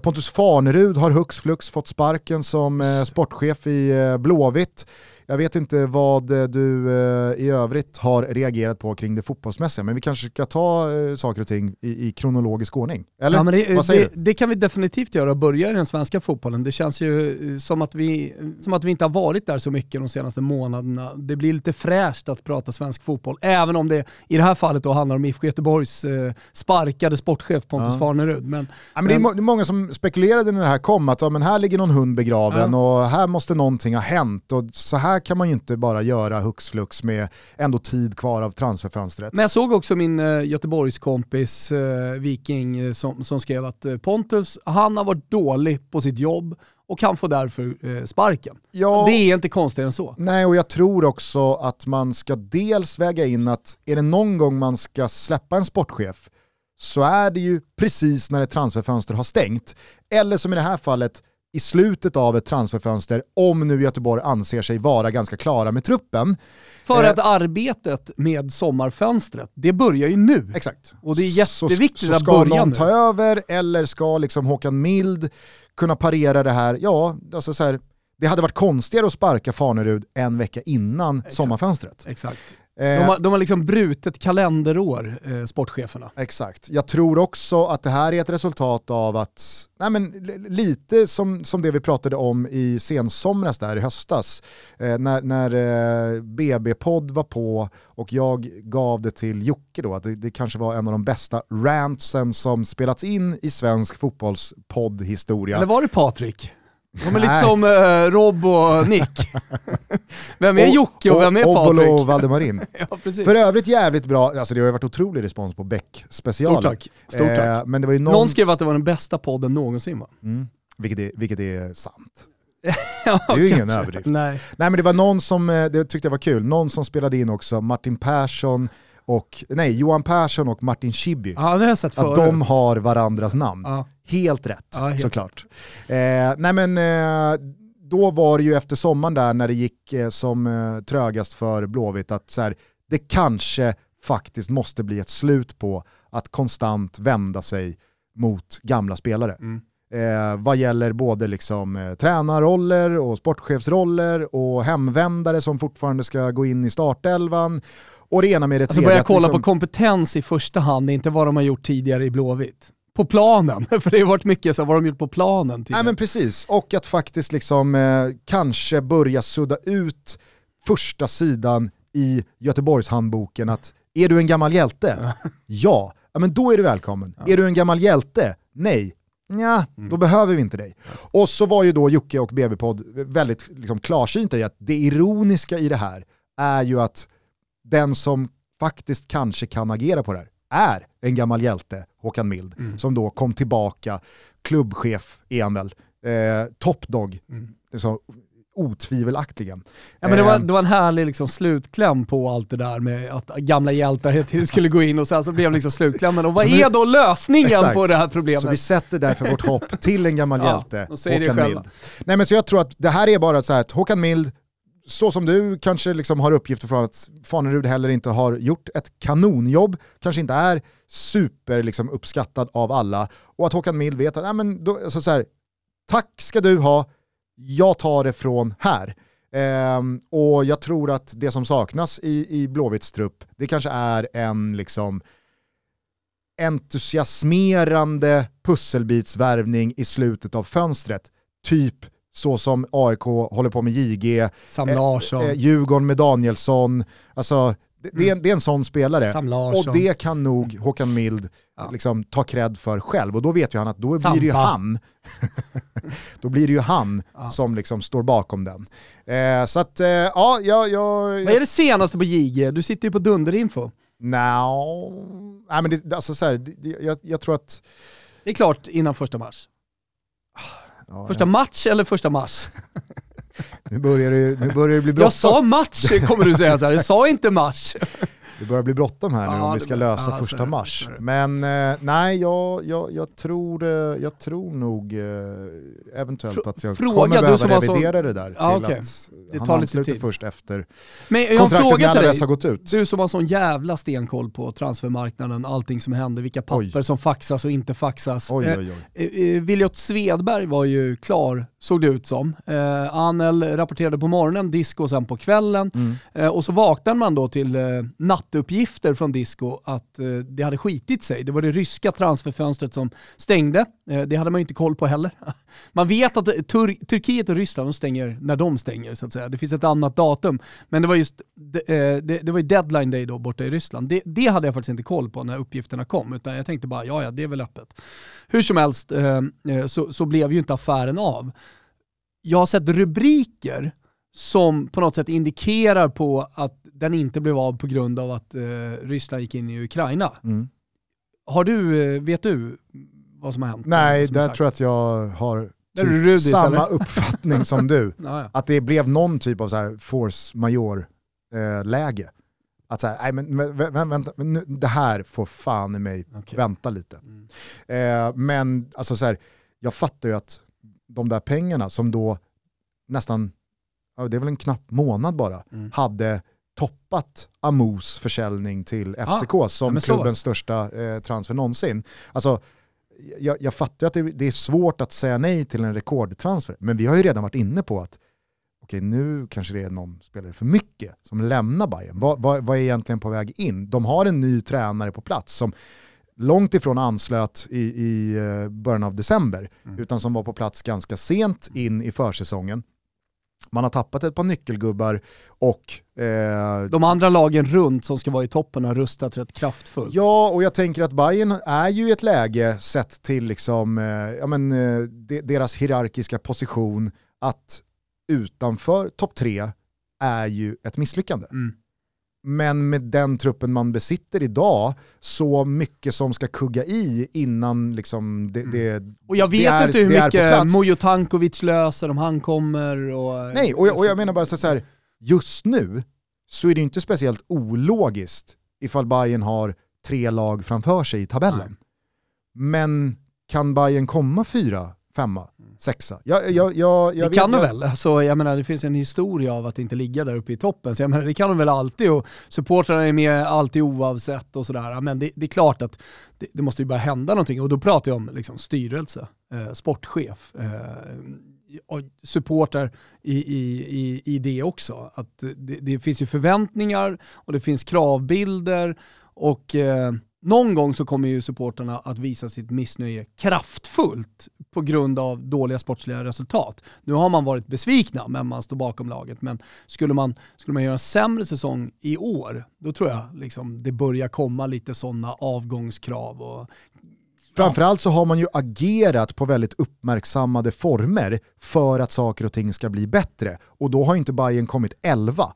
Pontus Farnerud har hux flux fått sparken som sportchef i Blåvitt. Jag vet inte vad eh, du eh, i övrigt har reagerat på kring det fotbollsmässiga, men vi kanske ska ta eh, saker och ting i, i kronologisk ordning. Eller ja,
det,
vad säger
det, du? Det kan vi definitivt göra och börja i den svenska fotbollen. Det känns ju som att, vi, som att vi inte har varit där så mycket de senaste månaderna. Det blir lite fräscht att prata svensk fotboll, även om det i det här fallet då handlar om IFK Göteborgs sparkade sportchef Pontus ja. Farnerud. Men,
ja, men det, är må, det är många som spekulerade när det här kom, att ja, men här ligger någon hund begraven och här måste någonting ha hänt och så här här kan man ju inte bara göra hux flux med ändå tid kvar av transferfönstret.
Men jag såg också min uh, Göteborgskompis uh, Viking uh, som, som skrev att Pontus, han har varit dålig på sitt jobb och kan få därför sparken. Ja, det är inte konstigare än så.
Nej, och jag tror också att man ska dels väga in att är det någon gång man ska släppa en sportchef så är det ju precis när ett transferfönster har stängt. Eller som i det här fallet, i slutet av ett transferfönster om nu Göteborg anser sig vara ganska klara med truppen.
För eh, att arbetet med sommarfönstret, det börjar ju nu.
Exakt.
Och det är jätteviktigt så,
så
att börja
ska någon ta över eller ska liksom Håkan Mild kunna parera det här? Ja, alltså så här, det hade varit konstigare att sparka Fanerud en vecka innan Exakt. sommarfönstret.
Exakt. De har, de har liksom brutit kalenderår, eh, sportcheferna.
Exakt. Jag tror också att det här är ett resultat av att, nej men, lite som, som det vi pratade om i sensomras där i höstas, eh, när, när eh, BB-podd var på och jag gav det till Jocke då, att det, det, kanske var en av de bästa rantsen som spelats in i svensk fotbollspoddhistoria.
Eller var det Patrik? De är lite som uh, Rob och Nick. vem är Jocke och vem är Patrik?
och Valdemarin. ja, För övrigt jävligt bra, alltså det har varit otrolig respons på Beck-specialen.
Stort tack. Stort tack. Eh, men det var ju någon... någon skrev att det var den bästa podden någonsin va?
Mm. Vilket, är, vilket är sant. ja, det är ju ingen överdrift. Nej. Nej men det var någon som, eh, det tyckte jag var kul, någon som spelade in också, Martin Persson, och, nej, Johan Persson och Martin Schibbye.
Ja, det har jag sett
Att de har varandras namn. Ja. Helt rätt, ja, helt såklart. Eh, nej men, eh, då var det ju efter sommaren där när det gick eh, som eh, trögast för Blåvitt att så här, det kanske faktiskt måste bli ett slut på att konstant vända sig mot gamla spelare. Mm. Eh, vad gäller både liksom, eh, tränarroller och sportchefsroller och hemvändare som fortfarande ska gå in i startelvan och det ena med det alltså, tredje.
Alltså börja kolla liksom... på kompetens i första hand, inte vad de har gjort tidigare i Blåvitt. På planen, för det har varit mycket så vad de gjort på planen.
Nej men precis, och att faktiskt liksom eh, kanske börja sudda ut första sidan i Göteborgshandboken att är du en gammal hjälte? ja. ja, men då är du välkommen. Ja. Är du en gammal hjälte? Nej. Ja, då mm. behöver vi inte dig. Och så var ju då Jocke och BB-podd väldigt liksom, klarsynta i att det ironiska i det här är ju att den som faktiskt kanske kan agera på det här är en gammal hjälte, Håkan Mild, mm. som då kom tillbaka, klubbchef är han väl, eh, topdog, mm. så, otvivelaktigen.
Ja, men det, var, ehm. det var en härlig liksom, slutkläm på allt det där med att gamla hjältar skulle gå in och sen så blev liksom slutklämmen. Och vad nu, är då lösningen exakt. på det här problemet?
Så vi sätter därför vårt hopp till en gammal hjälte, Håkan Mild. Nej men så jag tror att det här är bara så här att Håkan Mild så som du kanske liksom har uppgifter från att Fanerud heller inte har gjort ett kanonjobb, kanske inte är super liksom, uppskattad av alla och att Håkan Mild vet att nej, men då, alltså, så här, tack ska du ha, jag tar det från här. Ehm, och jag tror att det som saknas i, i Blåvitts trupp, det kanske är en liksom entusiasmerande pusselbitsvärvning i slutet av fönstret. Typ så som AIK håller på med JG,
Sam eh, Larsson. Eh,
Djurgården med Danielsson. Alltså, det, det, är, mm. det är en sån spelare. Och det kan nog Håkan Mild ja. liksom, ta cred för själv. Och då vet ju han att då Sampa. blir det ju han, då blir det ju han ja. som liksom står bakom den. Eh, så att, eh, ja, ja, ja...
Vad är det senaste på JG? Du sitter ju på Dunderinfo.
No. Nej, men det, alltså så här, det, jag, jag tror att...
Det är klart innan första mars. Ja, första ja. match eller första mars?
nu, börjar det, nu börjar det bli bråttom.
Jag sa match kommer du säga så här. jag sa inte mars.
Det börjar bli bråttom här nu ja, om vi ska lösa ja, första mars. Men eh, nej, jag, jag, jag, tror, eh, jag tror nog eh, eventuellt att jag fråga, kommer behöva revidera så... det där
ja,
till
okay.
att det tar han ansluter först efter
Men jag kontraktet med Alaves har gått ut. Du som har sån jävla stenkoll på transfermarknaden, allting som händer, vilka papper oj. som faxas och inte faxas.
Oj, oj, oj.
Eh, eh, Viljot Svedberg var ju klar, såg det ut som. Eh, Anel rapporterade på morgonen, disco sen på kvällen. Mm. Eh, och så vaknade man då till eh, skatteuppgifter från disco att eh, det hade skitit sig. Det var det ryska transferfönstret som stängde. Eh, det hade man ju inte koll på heller. Man vet att eh, Tur Turkiet och Ryssland de stänger när de stänger så att säga. Det finns ett annat datum. Men det var just det, eh, det, det var ju deadline day då borta i Ryssland. Det, det, hade jag faktiskt inte koll på när uppgifterna kom. Utan jag tänkte bara, ja ja, det är väl öppet. Hur som helst eh, eh så, så blev ju inte affären av. Jag har sett rubriker som på något sätt indikerar på att den inte blev av på grund av att eh, Ryssland gick in i Ukraina. Mm. Har du, eh, vet du vad som har hänt?
Nej, där tror jag att jag har typ Rudis, samma eller? uppfattning som du. ja. Att det blev någon typ av så här force major-läge. Eh, att säga, nej men, men vänta, men nu, det här får fan i mig okay. vänta lite. Mm. Eh, men alltså så här, jag fattar ju att de där pengarna som då nästan, det är väl en knapp månad bara, mm. hade toppat Amos försäljning till FCK ah, som klubbens största eh, transfer någonsin. Alltså, jag, jag fattar att det, det, är svårt att säga nej till en rekordtransfer, men vi har ju redan varit inne på att okej, nu kanske det är någon spelare för mycket som lämnar Bayern. Vad, vad, vad är egentligen på väg in? De har en ny tränare på plats som långt ifrån anslöt i, i eh, början av december, mm. utan som var på plats ganska sent in i försäsongen. Man har tappat ett par nyckelgubbar och...
Eh, de andra lagen runt som ska vara i toppen har rustat rätt kraftfullt.
Ja, och jag tänker att Bayern är ju i ett läge sett till liksom, eh, ja, men, eh, deras hierarkiska position att utanför topp tre är ju ett misslyckande. Mm. Men med den truppen man besitter idag, så mycket som ska kugga i innan liksom det, det
mm. Och jag vet är, inte hur mycket Mujo Tankovic löser om han kommer. Och,
Nej, och jag, och jag menar bara så här, just nu så är det inte speciellt ologiskt ifall Bayern har tre lag framför sig i tabellen. Nej. Men kan Bayern komma fyra, femma, sexa. Jag, jag, jag,
det kan de väl? Alltså, jag menar, det finns en historia av att inte ligga där uppe i toppen, så jag menar, det kan de väl alltid och supportrarna är med alltid oavsett och sådär. Men det, det, är klart att det, det, måste ju bara hända någonting och då pratar jag om liksom, styrelse, eh, sportchef, eh, supporter i, i, i, i det också. Att det, det finns ju förväntningar och det finns kravbilder och eh, någon gång så kommer ju supporterna att visa sitt missnöje kraftfullt på grund av dåliga sportsliga resultat. Nu har man varit besvikna, men man står bakom laget. Men skulle man, skulle man göra en sämre säsong i år, då tror jag liksom det börjar komma lite sådana avgångskrav. Och,
Framförallt så har man ju agerat på väldigt uppmärksammade former för att saker och ting ska bli bättre. Och då har inte Bayern kommit 11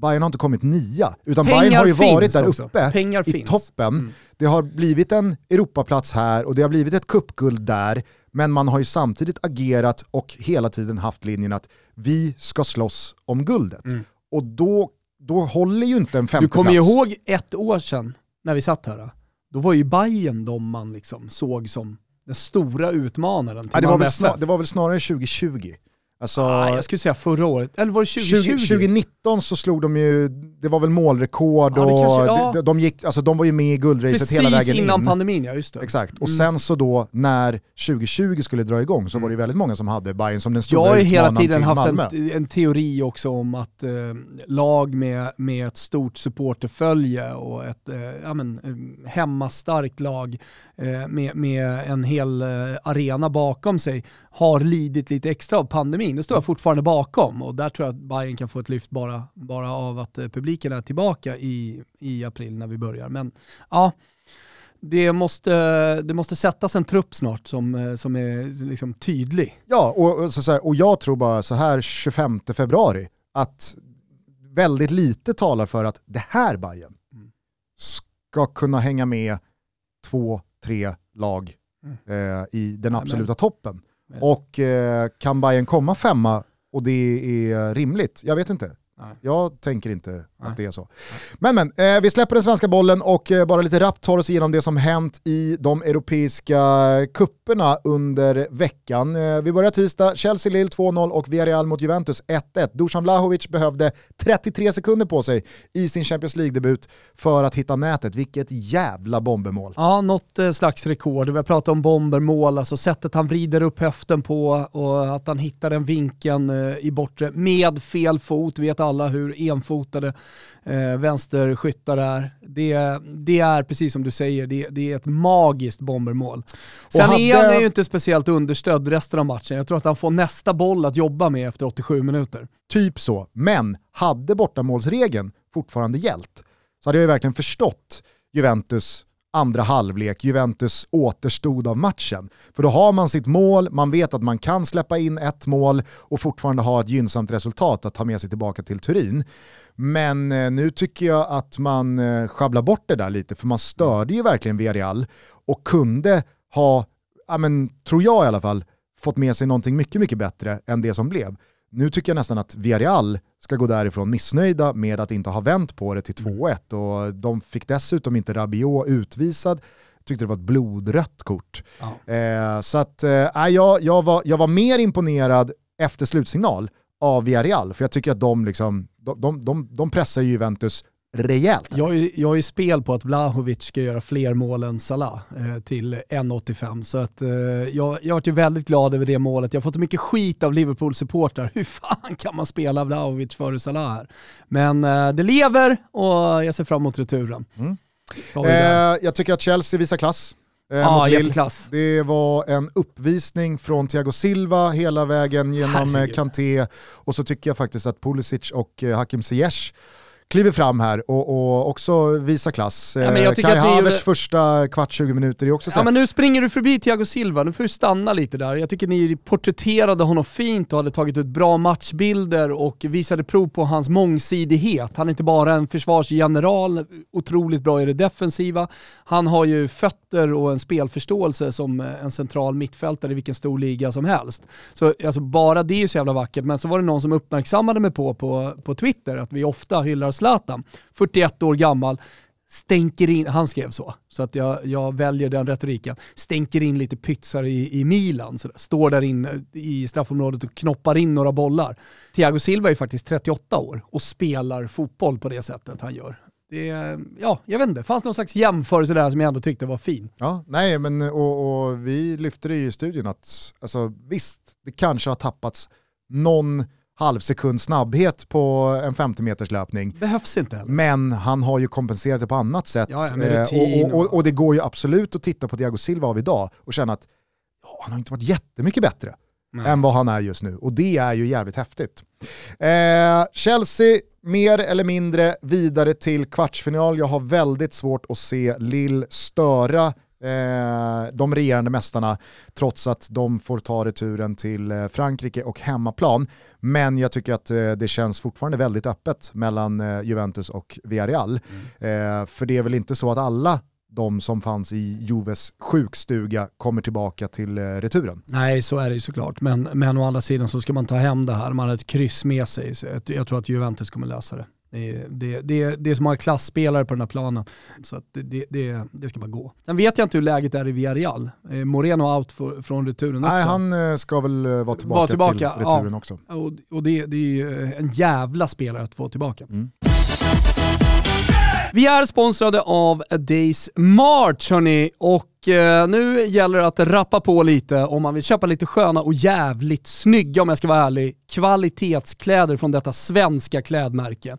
Bayern har inte kommit nia, utan Pengar Bayern har ju varit där också. uppe Pengar i finns. toppen. Mm. Det har blivit en Europaplats här och det har blivit ett kuppguld där, men man har ju samtidigt agerat och hela tiden haft linjen att vi ska slåss om guldet. Mm. Och då, då håller ju inte en femteplats.
Du kommer ju ihåg ett år sedan när vi satt här, då var ju Bayern de man liksom såg som den stora utmanaren till
ja, det, var väl snar, det var väl snarare 2020.
Alltså, ah, jag skulle säga förra året, eller var det 2020? 20,
2019 så slog de ju, det var väl målrekord ah, och kanske, ja. de, de, gick, alltså de var ju med i guldracet hela vägen in.
Precis innan pandemin, ja just det.
Exakt, och mm. sen så då när 2020 skulle dra igång så var det ju väldigt många som hade Bayern som den stora
Jag har ju hela tiden haft en, en, teori också om att eh, lag med, med ett stort supporterfölje och ett eh, ja, men, eh, hemmastarkt lag med, med en hel eh, arena bakom sig har lidit lite extra av pandemin. Det står jag fortfarande bakom och där tror jag att Bayern kan få ett lyft bara, bara av att eh, publiken är tillbaka i, i april när vi börjar. Men ja, det måste, det måste sättas en trupp snart som, eh, som är liksom tydlig.
Ja, och, så, så här, och jag tror bara så här 25 februari att väldigt lite talar för att det här Bayern mm. ska kunna hänga med två, tre lag mm. eh, i den absoluta toppen. Och eh, kan Bayern komma femma och det är rimligt? Jag vet inte. Nej. Jag tänker inte Nej. att det är så. Men men, eh, vi släpper den svenska bollen och eh, bara lite rappt tar oss igenom det som hänt i de europeiska kupperna under veckan. Eh, vi börjar tisdag, Chelsea-Lille 2-0 och Villarreal mot Juventus 1-1. Dusan Vlahovic behövde 33 sekunder på sig i sin Champions League-debut för att hitta nätet. Vilket jävla bombermål.
Ja, något eh, slags rekord. Vi har pratat om bombermål, alltså sättet han vrider upp höften på och att han hittar den vinkeln eh, i bortre med fel fot. Vi vet alla hur enfotade eh, vänsterskyttar är. Det, det är precis som du säger, det, det är ett magiskt bombermål. Sen hade... är han ju inte speciellt understödd resten av matchen. Jag tror att han får nästa boll att jobba med efter 87 minuter.
Typ så, men hade bortamålsregeln fortfarande gällt så hade jag ju verkligen förstått Juventus andra halvlek, Juventus återstod av matchen. För då har man sitt mål, man vet att man kan släppa in ett mål och fortfarande ha ett gynnsamt resultat att ta med sig tillbaka till Turin. Men eh, nu tycker jag att man eh, sjabblar bort det där lite, för man störde ju verkligen Villarreal och kunde ha, ja, men, tror jag i alla fall, fått med sig någonting mycket, mycket bättre än det som blev. Nu tycker jag nästan att Villarreal ska gå därifrån missnöjda med att inte ha vänt på det till 2-1 och de fick dessutom inte Rabiot utvisad. Tyckte det var ett blodrött kort. Ja. Eh, så att, eh, jag, jag, var, jag var mer imponerad efter slutsignal av Villarreal, för jag tycker att de, liksom, de, de, de, de pressar Juventus rejält.
Jag är, jag är spel på att Vlahovic ska göra fler mål än Salah eh, till 1,85 så att eh, jag, jag varit ju väldigt glad över det målet. Jag har fått mycket skit av Liverpool-supportrar. Hur fan kan man spela Vlahovic före Salah här? Men eh, det lever och jag ser fram emot returen. Mm.
Eh, jag tycker att Chelsea visar klass.
Eh, ah, jätteklass.
Det var en uppvisning från Thiago Silva hela vägen genom eh, Herregud. Kanté och så tycker jag faktiskt att Pulisic och eh, Hakim Ziyech kliver fram här och, och också visar klass. Ja, men jag Kai Havertz gjorde... första kvart 20 minuter är också
så. Ja men nu springer du förbi Thiago Silva, nu får du stanna lite där. Jag tycker ni porträtterade honom fint och hade tagit ut bra matchbilder och visade prov på hans mångsidighet. Han är inte bara en försvarsgeneral, otroligt bra i det defensiva. Han har ju fötter och en spelförståelse som en central mittfältare i vilken stor liga som helst. Så alltså, bara det är ju så jävla vackert, men så var det någon som uppmärksammade mig på, på, på Twitter att vi ofta hyllar Zlatan, 41 år gammal, stänker in, han skrev så, så att jag, jag väljer den retoriken, stänker in lite pytsar i, i Milan, så där, står där inne i straffområdet och knoppar in några bollar. Thiago Silva är faktiskt 38 år och spelar fotboll på det sättet han gör. Det, ja, jag vet inte, fanns någon slags jämförelse där som jag ändå tyckte var fin.
Ja, nej men och, och vi lyfte det i studion att, alltså visst, det kanske har tappats någon halvsekund snabbhet på en 50 meters löpning.
Behövs inte heller.
Men han har ju kompenserat det på annat sätt. Ja, ja, och, och, och, och, det går ju absolut att titta på Diago Silva av idag och känna att ja, han har inte varit jättemycket bättre Nej. än vad han är just nu. Och det är ju jävligt häftigt. Eh, Chelsea mer eller mindre vidare till kvartsfinal. Jag har väldigt svårt att se Lill störa eh, de regerande mästarna trots att de får ta returen till eh, Frankrike och hemmaplan. Men jag tycker att eh, det känns fortfarande väldigt öppet mellan eh, Juventus och Villarreal. Mm. För det är väl inte så att alla de som fanns i Juves sjukstuga kommer tillbaka till returen.
Nej, så är det ju såklart. Men, men å andra sidan så ska man ta hem det här. Man har ett kryss med sig. Så jag tror att Juventus kommer lösa det. Det, det, det, det är så många klassspelare på den här planen. Så det, det, det, ska bara gå. Sen vet jag inte hur läget är i Villarreal. Moreno out för, från returen också.
Nej, han eh, ska väl eh, vara tillbaka, var tillbaka till returen
ja.
också.
Och, och det, det är ju en jävla spelare att få tillbaka. Mm. Vi är sponsrade av A Days March hörni och eh, nu gäller det att rappa på lite om man vill köpa lite sköna och jävligt snygga, om jag ska vara ärlig, kvalitetskläder från detta svenska klädmärke.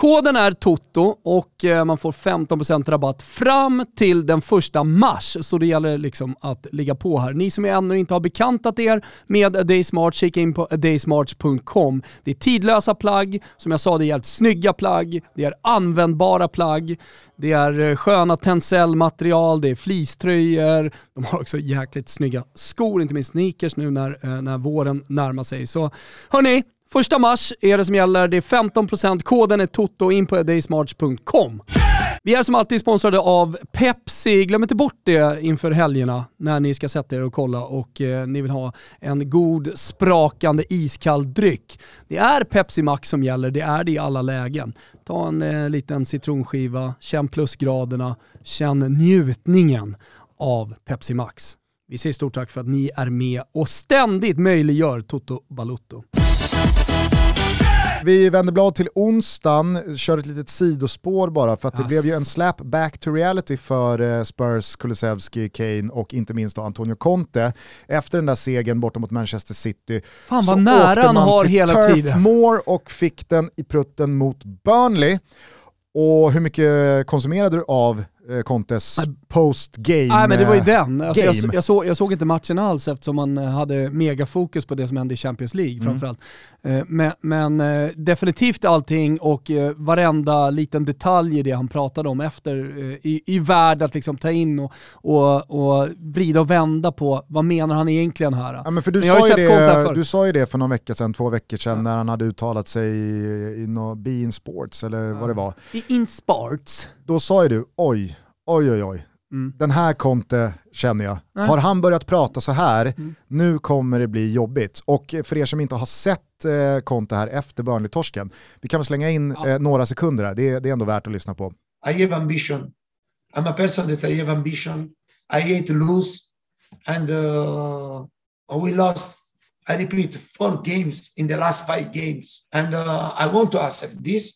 Koden är TOTO och eh, man får 15% rabatt fram till den första mars. Så det gäller liksom att ligga på här. Ni som ännu inte har bekantat er med A Day Smart, kika in på adaysmart.com. Det är tidlösa plagg, som jag sa det är jävligt snygga plagg, det är användbara plagg, det är eh, sköna tencellmaterial, det är fleecetröjor, de har också jäkligt snygga skor, inte minst sneakers nu när, eh, när våren närmar sig. Så hörni, Första mars är det som gäller, det är 15%, koden är TOTO, in på daysmarch.com. Vi är som alltid sponsrade av Pepsi. Glöm inte bort det inför helgerna när ni ska sätta er och kolla och eh, ni vill ha en god sprakande iskall dryck. Det är Pepsi Max som gäller, det är det i alla lägen. Ta en eh, liten citronskiva, känn plusgraderna, känn njutningen av Pepsi Max. Vi säger stort tack för att ni är med och ständigt möjliggör Toto Balutto.
Vi vänder blad till onsdagen, kör ett litet sidospår bara för att det yes. blev ju en slap back to reality för eh, Spurs, Kulusevski, Kane och inte minst då Antonio Conte. Efter den där segern borta mot Manchester City
Fan vad nära han har hela
Turf
tiden.
Moor och fick den i prutten mot Burnley. Och hur mycket konsumerade du av Contes post-game
Nej men det var ju den. Alltså jag, jag, såg, jag såg inte matchen alls eftersom man eh, hade megafokus på det som hände i Champions League mm. framförallt. Eh, men, men, definitivt allting och varenda liten detalj i det han pratade om efter i, i värd att liksom ta in och, och, och vrida och vända på vad menar han egentligen här.
Ja, men för du, men sa ju det, du sa ju det för någon vecka sedan, två veckor sedan, ja. när han hade uttalat sig i, i no, Be In Sports eller ja. vad det var.
Be In Sports.
Då sa ju du, oj, oj oj oj, mm. den här Conte känner jag. Nej. Har han börjat prata så här, mm. nu kommer det bli jobbigt. Och för er som inte har sett eh, Conte här efter Burnley-torsken, vi kan väl slänga in eh, några sekunder här, det, det är ändå värt att lyssna på.
I have ambition. I'm a person that I have ambition. I hate to lose. And uh, we lost, I repeat, four games in the last five games. And uh, I want to accept this.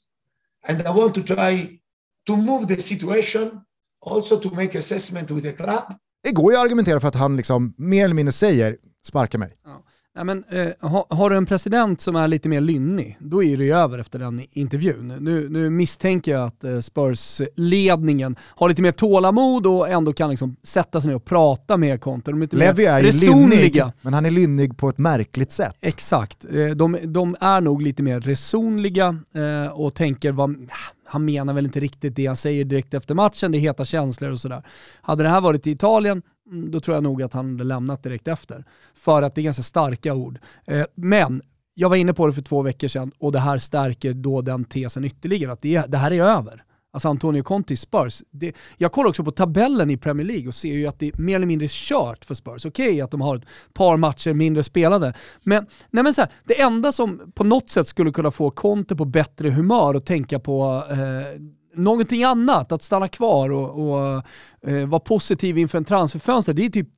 And I want to try to move the situation also to make assessment with the club.
Det går ju att argumentera för att han liksom mer eller mindre säger sparka mig. Ja.
Nej, men, eh, har, har, du en president som är lite mer lynnig, då är det ju över efter den intervjun. Nu, nu misstänker jag att eh, Spurs-ledningen har lite mer tålamod och ändå kan liksom sätta sig ner och prata med Conte. De är
Levi är ju lynnig, men han är lynnig på ett märkligt sätt.
Exakt. Eh, de, de, är nog lite mer resonliga eh, och tänker vad han menar väl inte riktigt det han säger direkt efter matchen, det är heta känslor och sådär. Hade det här varit i Italien, Mm, då tror jag nog att han hade lämnat direkt efter. För att det är ganska starka ord. Eh, men jag var inne på det för två veckor sedan och det här stärker då den tesen ytterligare, att det, det här är över. Alltså Antonio Conte i Spurs. Det, jag kollar också på tabellen i Premier League och ser ju att det är mer eller mindre kört för Spurs. Okej okay, att de har ett par matcher mindre spelade, men, nej men så här, det enda som på något sätt skulle kunna få Conte på bättre humör och tänka på eh, någonting annat, att stanna kvar och, och eh, vara positiv inför en transferfönster, det är typ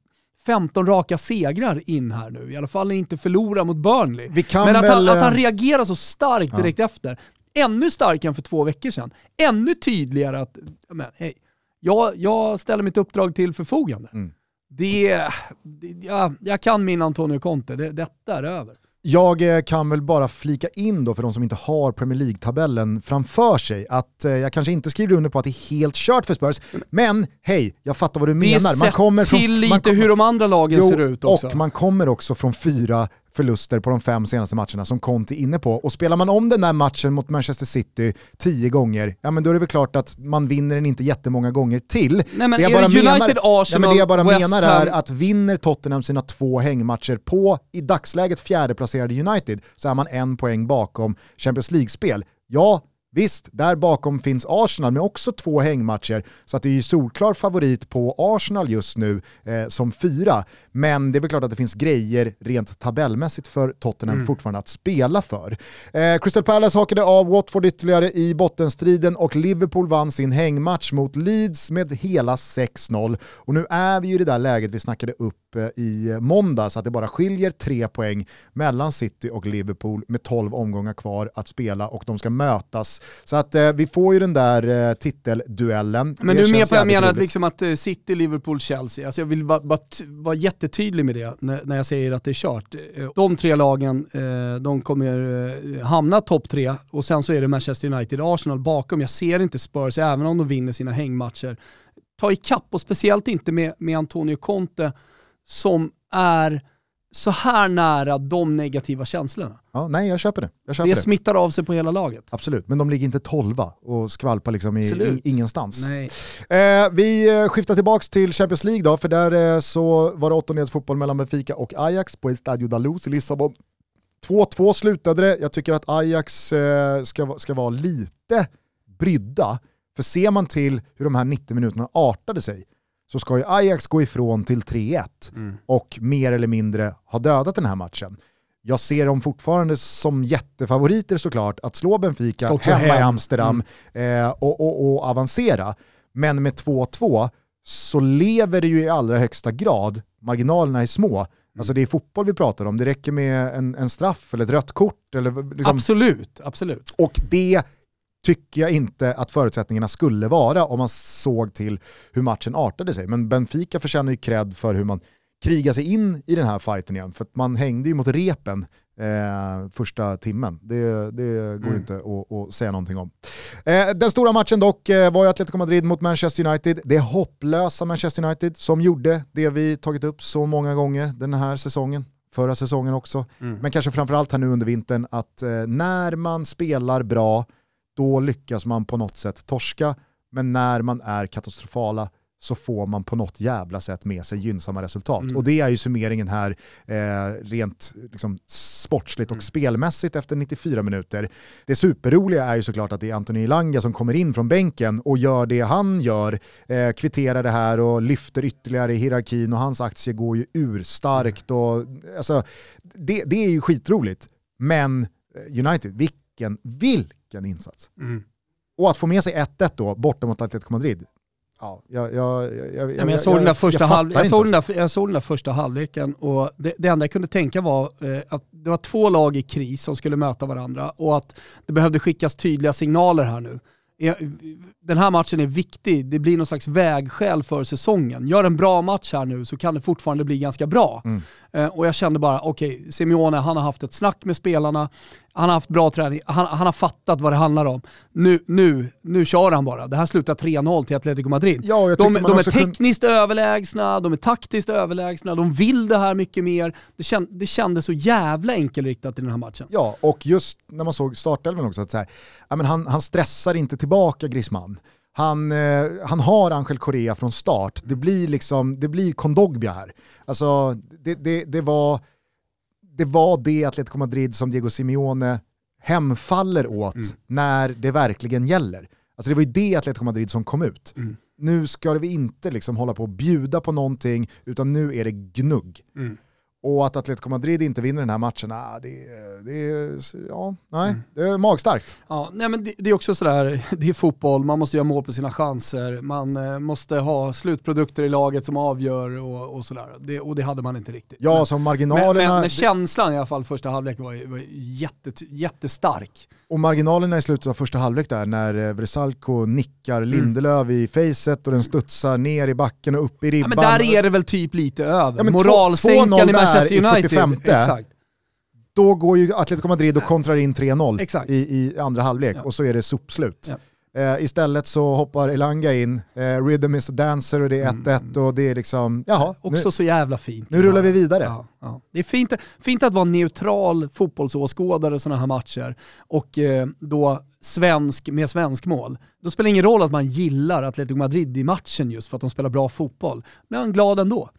15 raka segrar in här nu. I alla fall inte förlora mot Burnley. Men att, väl... han, att han eh, reagerar så starkt direkt ja. efter, ännu starkare än för två veckor sedan. Ännu tydligare att, men, hey, jag, jag ställer mitt uppdrag till förfogande. Mm. Det, det ja, jag kan min Antonio Conte, det, detta är över.
Jag eh, kan väl bara flika in då för de som inte har Premier League-tabellen framför sig att eh, jag kanske inte skriver under på att det är helt kört för Spurs, men hej, jag fattar vad du menar.
Man kommer till från, lite man, hur de andra lagen jo, ser ut också.
Och man kommer också från fyra förluster på de fem senaste matcherna som Conte är inne på. Och spelar man om den där matchen mot Manchester City tio gånger, ja men då är det väl klart att man vinner den inte jättemånga gånger till.
Nej, men det jag bara United, menar, Arsenal,
ja, men det jag bara West menar är att vinner Tottenham sina två hängmatcher på, i dagsläget fjärdeplacerade United, så är man en poäng bakom Champions League-spel. Ja, Visst, där bakom finns Arsenal med också två hängmatcher, så att det är ju solklar favorit på Arsenal just nu eh, som fyra. Men det är väl klart att det finns grejer rent tabellmässigt för Tottenham mm. fortfarande att spela för. Eh, Crystal Palace hakade av Watford ytterligare i bottenstriden och Liverpool vann sin hängmatch mot Leeds med hela 6-0. Och nu är vi ju i det där läget vi snackade upp i måndags, att det bara skiljer tre poäng mellan City och Liverpool med 12 omgångar kvar att spela och de ska mötas. Så att eh, vi får ju den där eh, titelduellen.
Men du är med på jag menar att, liksom att eh, City, Liverpool, Chelsea, alltså jag vill bara, bara vara jättetydlig med det när, när jag säger att det är kört. Eh, de tre lagen, eh, de kommer eh, hamna topp tre och sen så är det Manchester United, Arsenal bakom. Jag ser inte Spurs, även om de vinner sina hängmatcher, ta ikapp och speciellt inte med, med Antonio Conte som är så här nära de negativa känslorna.
Ja, nej, jag köper det. Jag köper
det smittar av sig på hela laget.
Absolut, men de ligger inte tolva och skvalpar liksom i, i ingenstans. Eh, vi eh, skiftar tillbaka till Champions League då, för där eh, så var det åttondelsfotboll mellan Benfica och Ajax på Estadio da Luz i Lissabon. 2-2 slutade det, jag tycker att Ajax eh, ska, ska vara lite brydda För ser man till hur de här 90 minuterna artade sig så ska ju Ajax gå ifrån till 3-1 mm. och mer eller mindre ha dödat den här matchen. Jag ser dem fortfarande som jättefavoriter såklart att slå Benfica hemma hem. i Amsterdam mm. eh, och, och, och avancera. Men med 2-2 så lever det ju i allra högsta grad, marginalerna är små. Mm. Alltså det är fotboll vi pratar om, det räcker med en, en straff eller ett rött kort. Eller
liksom. Absolut, absolut.
Och det tycker jag inte att förutsättningarna skulle vara om man såg till hur matchen artade sig. Men Benfica förtjänar ju cred för hur man kriga sig in i den här fighten igen. För man hängde ju mot repen eh, första timmen. Det, det går mm. inte att, att, säga någonting om. Eh, den stora matchen dock eh, var ju Atletico Madrid mot Manchester United. Det hopplösa Manchester United som gjorde det vi tagit upp så många gånger den här säsongen förra säsongen också, mm. men kanske framförallt här nu under vintern, att eh, när man spelar bra, då lyckas man på något sätt torska, men när man är katastrofala, så får man på något jävla sätt med sig gynnsamma resultat. Mm. Och det är ju summeringen här eh, rent liksom, sportsligt och mm. spelmässigt efter 94 minuter. Det superroliga är ju såklart att det är Anthony Elanga som kommer in från bänken och gör det han gör, eh, kvitterar det här och lyfter ytterligare i hierarkin och hans aktie går ju urstarkt. Mm. Och, alltså, det, det är ju skitroligt. Men eh, United, vilken, vilken insats. Mm. Och att få med sig 1-1 då, borta mot Atletico Madrid, Ja, jag, jag, jag,
jag, jag såg den där första, halv, jag såg den jag såg den första halvleken och det, det enda jag kunde tänka var eh, att det var två lag i kris som skulle möta varandra och att det behövde skickas tydliga signaler här nu. Den här matchen är viktig, det blir någon slags vägskäl för säsongen. Gör en bra match här nu så kan det fortfarande bli ganska bra. Mm. Eh, och jag kände bara, okej, okay, Simeone han har haft ett snack med spelarna, han har haft bra träning, han, han, har fattat vad det handlar om. Nu, nu, nu kör han bara. Det här slutar 3-0 till Atletico Madrid.
Ja,
de, de är tekniskt kunde... överlägsna, de är taktiskt överlägsna, de vill det här mycket mer. Det, känd, det kändes så jävla enkelriktat i den här matchen.
Ja, och just när man såg startelvan också, att så här, ja, men han, han stressar inte tillbaka Griezmann. Han, eh, han har Angel Correa från start. Det blir liksom, det blir Kondogbia här. Alltså, det, det, det, var, det var det Atletico Madrid som Diego Simeone hemfaller åt mm. när det verkligen gäller. Alltså det var ju det Atletico Madrid som kom ut. Mm. Nu ska vi inte liksom hålla på och bjuda på någonting, utan nu är det gnugg. Mm. Och att Atletico Madrid inte vinner den här matchen, ah, det, det, ja, nej, mm. det är magstarkt.
Ja, nej, men det, det, är också sådär, det är fotboll, man måste göra mål på sina chanser, man eh, måste ha slutprodukter i laget som avgör och, och sådär. Det, och det hade man inte riktigt.
Ja, men, som marginalerna... Men,
men, men känslan i alla fall första halvlek var, var jätte, jättestark.
Och marginalerna i slutet av första halvlek där, när eh, Vresalko nickar Lindelöf mm. i facet och den studsar ner i backen och upp i ribban.
Ja, men där är det väl typ lite över. Ja, Moralsänkan i Manchester United. I 45.
Exakt. Då går ju Atletico Madrid och kontrar in 3-0 i, i andra halvlek ja. och så är det sopslut. Ja. Eh, istället så hoppar Elanga in, eh, Rhythm is a dancer och det är 1-1 mm. och det är liksom, jaha.
Också nu, så jävla fint.
Nu rullar vi vidare.
Ja, ja. Det är fint, fint att vara neutral fotbollsåskådare i sådana här matcher och eh, då svensk med svensk mål. Då spelar det ingen roll att man gillar Atletico Madrid i matchen just för att de spelar bra fotboll. Men jag är glad ändå.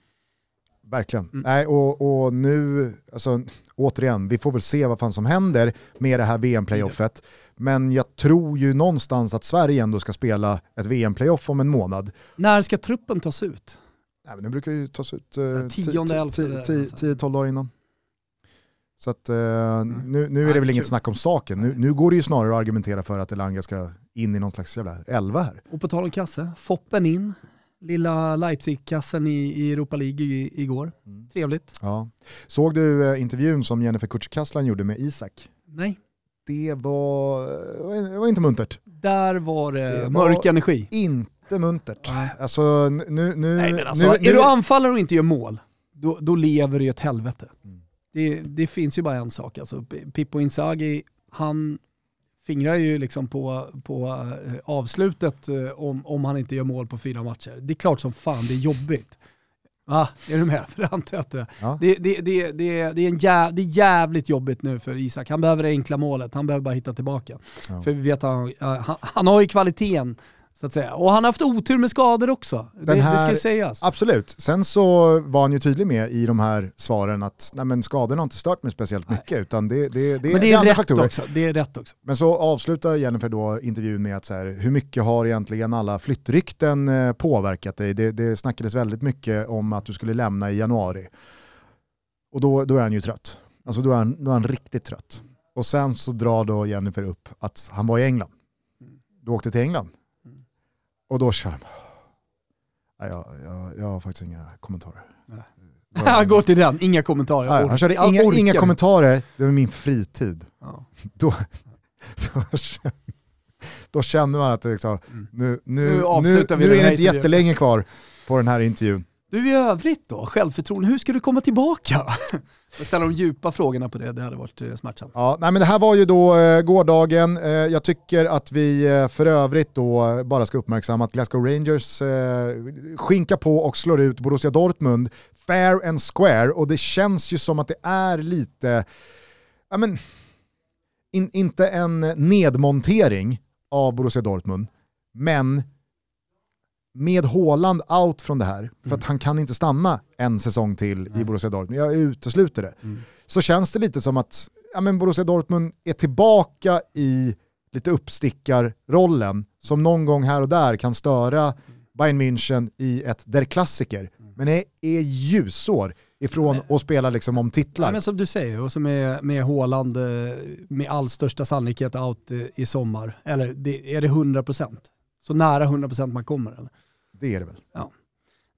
Verkligen. Mm. Nej, och, och nu, alltså, återigen, vi får väl se vad fan som händer med det här VM-playoffet. Men jag tror ju någonstans att Sverige ändå ska spela ett VM-playoff om en månad.
När ska truppen tas ut?
Nej, men den brukar ju tas ut
10-12
eh, dagar innan. Så att, uh, mm. nu, nu är det väl inget snack om saken. Nu, nu går det ju snarare att argumentera för att Elanga ska in i någon slags jävla elva här.
Och på tal om kasse, Foppen in, lilla Leipzig-kassen i, i Europa League i, igår. Mm. Trevligt.
Ja. Såg du uh, intervjun som Jennifer Kutschkasslan gjorde med Isak?
Nej
det var, det var inte muntert.
Där var det, det mörk var energi.
Inte muntert. Nej. Alltså, nu, nu,
Nej, men alltså, nu, är du anfallare och inte gör mål, då, då lever du i ett helvete. Mm. Det, det, finns ju bara en sak. Alltså, Pippo Inzaghi, han fingrar ju liksom på, på eh, avslutet eh, om, om han inte gör mål på fyra matcher. Det är klart som fan det är jobbigt. Va? Är du med? För det antar jag att du ja. det, det, det, det, det, är en jä, det är jävligt jobbigt nu för Isak. Han behöver det enkla målet, han behöver bara hitta tillbaka. Ja. För vi vet han, han, han har ju kvaliteten Så att säga. Och han har haft otur med skador också. Det, här, det ska sägas.
Absolut. Sen så var han ju tydlig med i de här svaren att nej, men skadorna har inte stört mig speciellt nej. mycket utan det, det, det,
men det är, andra faktorer. Också. Det är rätt också.
Men så avslutar Jennifer då intervjun med att så här, hur mycket har egentligen alla flyttrykten eh, påverkat dig? Det, det snackades väldigt mycket om att du skulle lämna i januari. Och då, då är han ju trött. Alltså då är han, då är han riktigt trött. Och sen så drar då Jennifer upp att han var i England. Du åkte till England. Och då kör han. Jag, jag, jag har faktiskt inga kommentarer.
Han går till den, inga kommentarer.
Nej, han körde inga, inga kommentarer, det var min fritid. Ja. Då, då, då känner man att liksom, mm. nu, nu, nu, nu, nu är det inte jättelänge kvar på den här intervjun.
Du i övrigt då, självförtroende, hur ska du komma tillbaka? Jag ställer de djupa frågorna på det, det hade varit eh, smärtsamt.
Ja, nej men det här var ju då eh, gårdagen. Eh, jag tycker att vi eh, för övrigt då eh, bara ska uppmärksamma att Glasgow Rangers eh, skinkar på och slår ut Borussia Dortmund fair and square och det känns ju som att det är lite, ja men, in, inte en nedmontering av Borussia Dortmund, men med Håland out från det här, för mm. att han kan inte stanna en säsong till Nej. i Borussia Dortmund, jag utesluter det, mm. så känns det lite som att ja, men Borussia Dortmund är tillbaka i lite uppstickarrollen som någon gång här och där kan störa Bayern München i ett der Klassiker. Mm. Men det är ljusår ifrån att spela liksom om titlar. Ja,
men som du säger, och som är med Håland eh, med all största sannolikhet out eh, i sommar. Eller är det 100%? Så nära 100% man kommer eller?
Det är det väl.
Ja.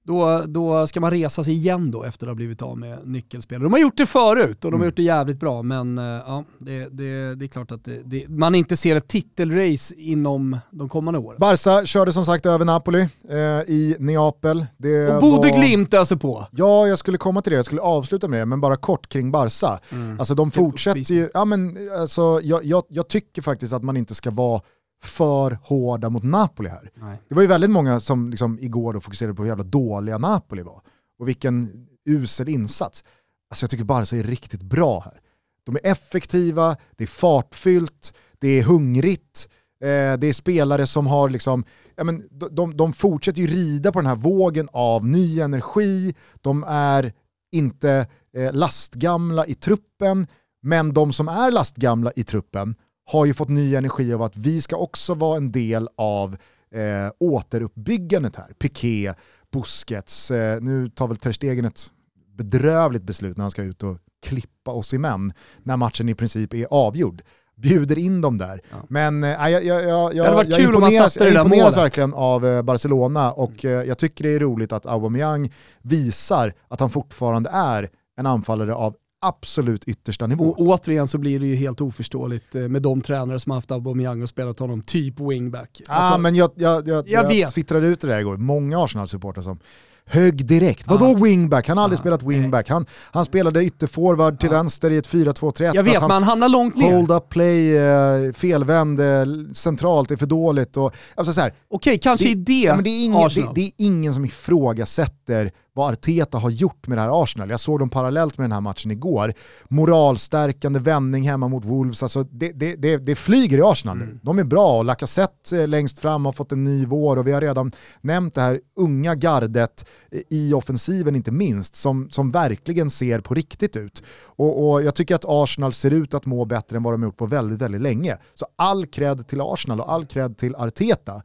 Då, då ska man resa sig igen då efter att ha blivit av med nyckelspelare. De har gjort det förut och de har mm. gjort det jävligt bra men eh, ja, det, det, det är klart att det, det, man inte ser ett titelrace inom de kommande åren.
Barca körde som sagt över Napoli eh, i Neapel.
Det och Bode var... Glimt öser på.
Ja, jag skulle komma till det, jag skulle avsluta med det, men bara kort kring Barca. Mm. Alltså de fortsätter ju, ja men alltså jag, jag, jag tycker faktiskt att man inte ska vara för hårda mot Napoli här. Nej. Det var ju väldigt många som liksom igår då fokuserade på hur jävla dåliga Napoli var. Och vilken usel insats. Alltså jag tycker Barca är riktigt bra här. De är effektiva, det är fartfyllt, det är hungrigt, eh, det är spelare som har liksom, ja men de, de, de fortsätter ju rida på den här vågen av ny energi, de är inte eh, lastgamla i truppen, men de som är lastgamla i truppen har ju fått ny energi av att vi ska också vara en del av eh, återuppbyggandet här. Piqué, Busquets, eh, nu tar väl Ter Stegen ett bedrövligt beslut när han ska ut och klippa oss i män när matchen i princip är avgjord. Bjuder in dem där. Ja. Men äh, jag, jag, jag, jag, jag imponeras, jag imponeras verkligen av eh, Barcelona och mm. eh, jag tycker det är roligt att Aubameyang visar att han fortfarande är en anfallare av absolut yttersta nivå.
Och återigen så blir det ju helt oförståeligt eh, med de tränare som har haft Aubameyang och spelat honom typ wingback.
Alltså, ah, men jag, jag, jag, jag, jag twittrade ut det där igår, många Arsenal-supportrar som hög direkt. Vadå ah. wingback? Han har aldrig ah. spelat wingback. Han, han spelade ytterforward till ah. vänster i ett 4-2-3-1.
Jag vet, men han hamnar långt ner.
Hold up play, uh, felvänd, uh, centralt är för dåligt. Och, alltså
Okej, okay, kanske det, i det, ja,
det, är ingen, det, det, är ingen som ifrågasätter vad Arteta har gjort med det här Arsenal. Jag såg dem parallellt med den här matchen igår. Moralstärkande vändning hemma mot Wolves, alltså det, det, det, det flyger i Arsenal mm. De är bra och Lacazette eh, längst fram har fått en ny vår och vi har redan nämnt det här unga gardet eh, i offensiven inte minst, som, som verkligen ser på riktigt ut. Och, och jag tycker att Arsenal ser ut att må bättre än vad de gjort på väldigt, väldigt länge. Så all cred till Arsenal och all cred till Arteta.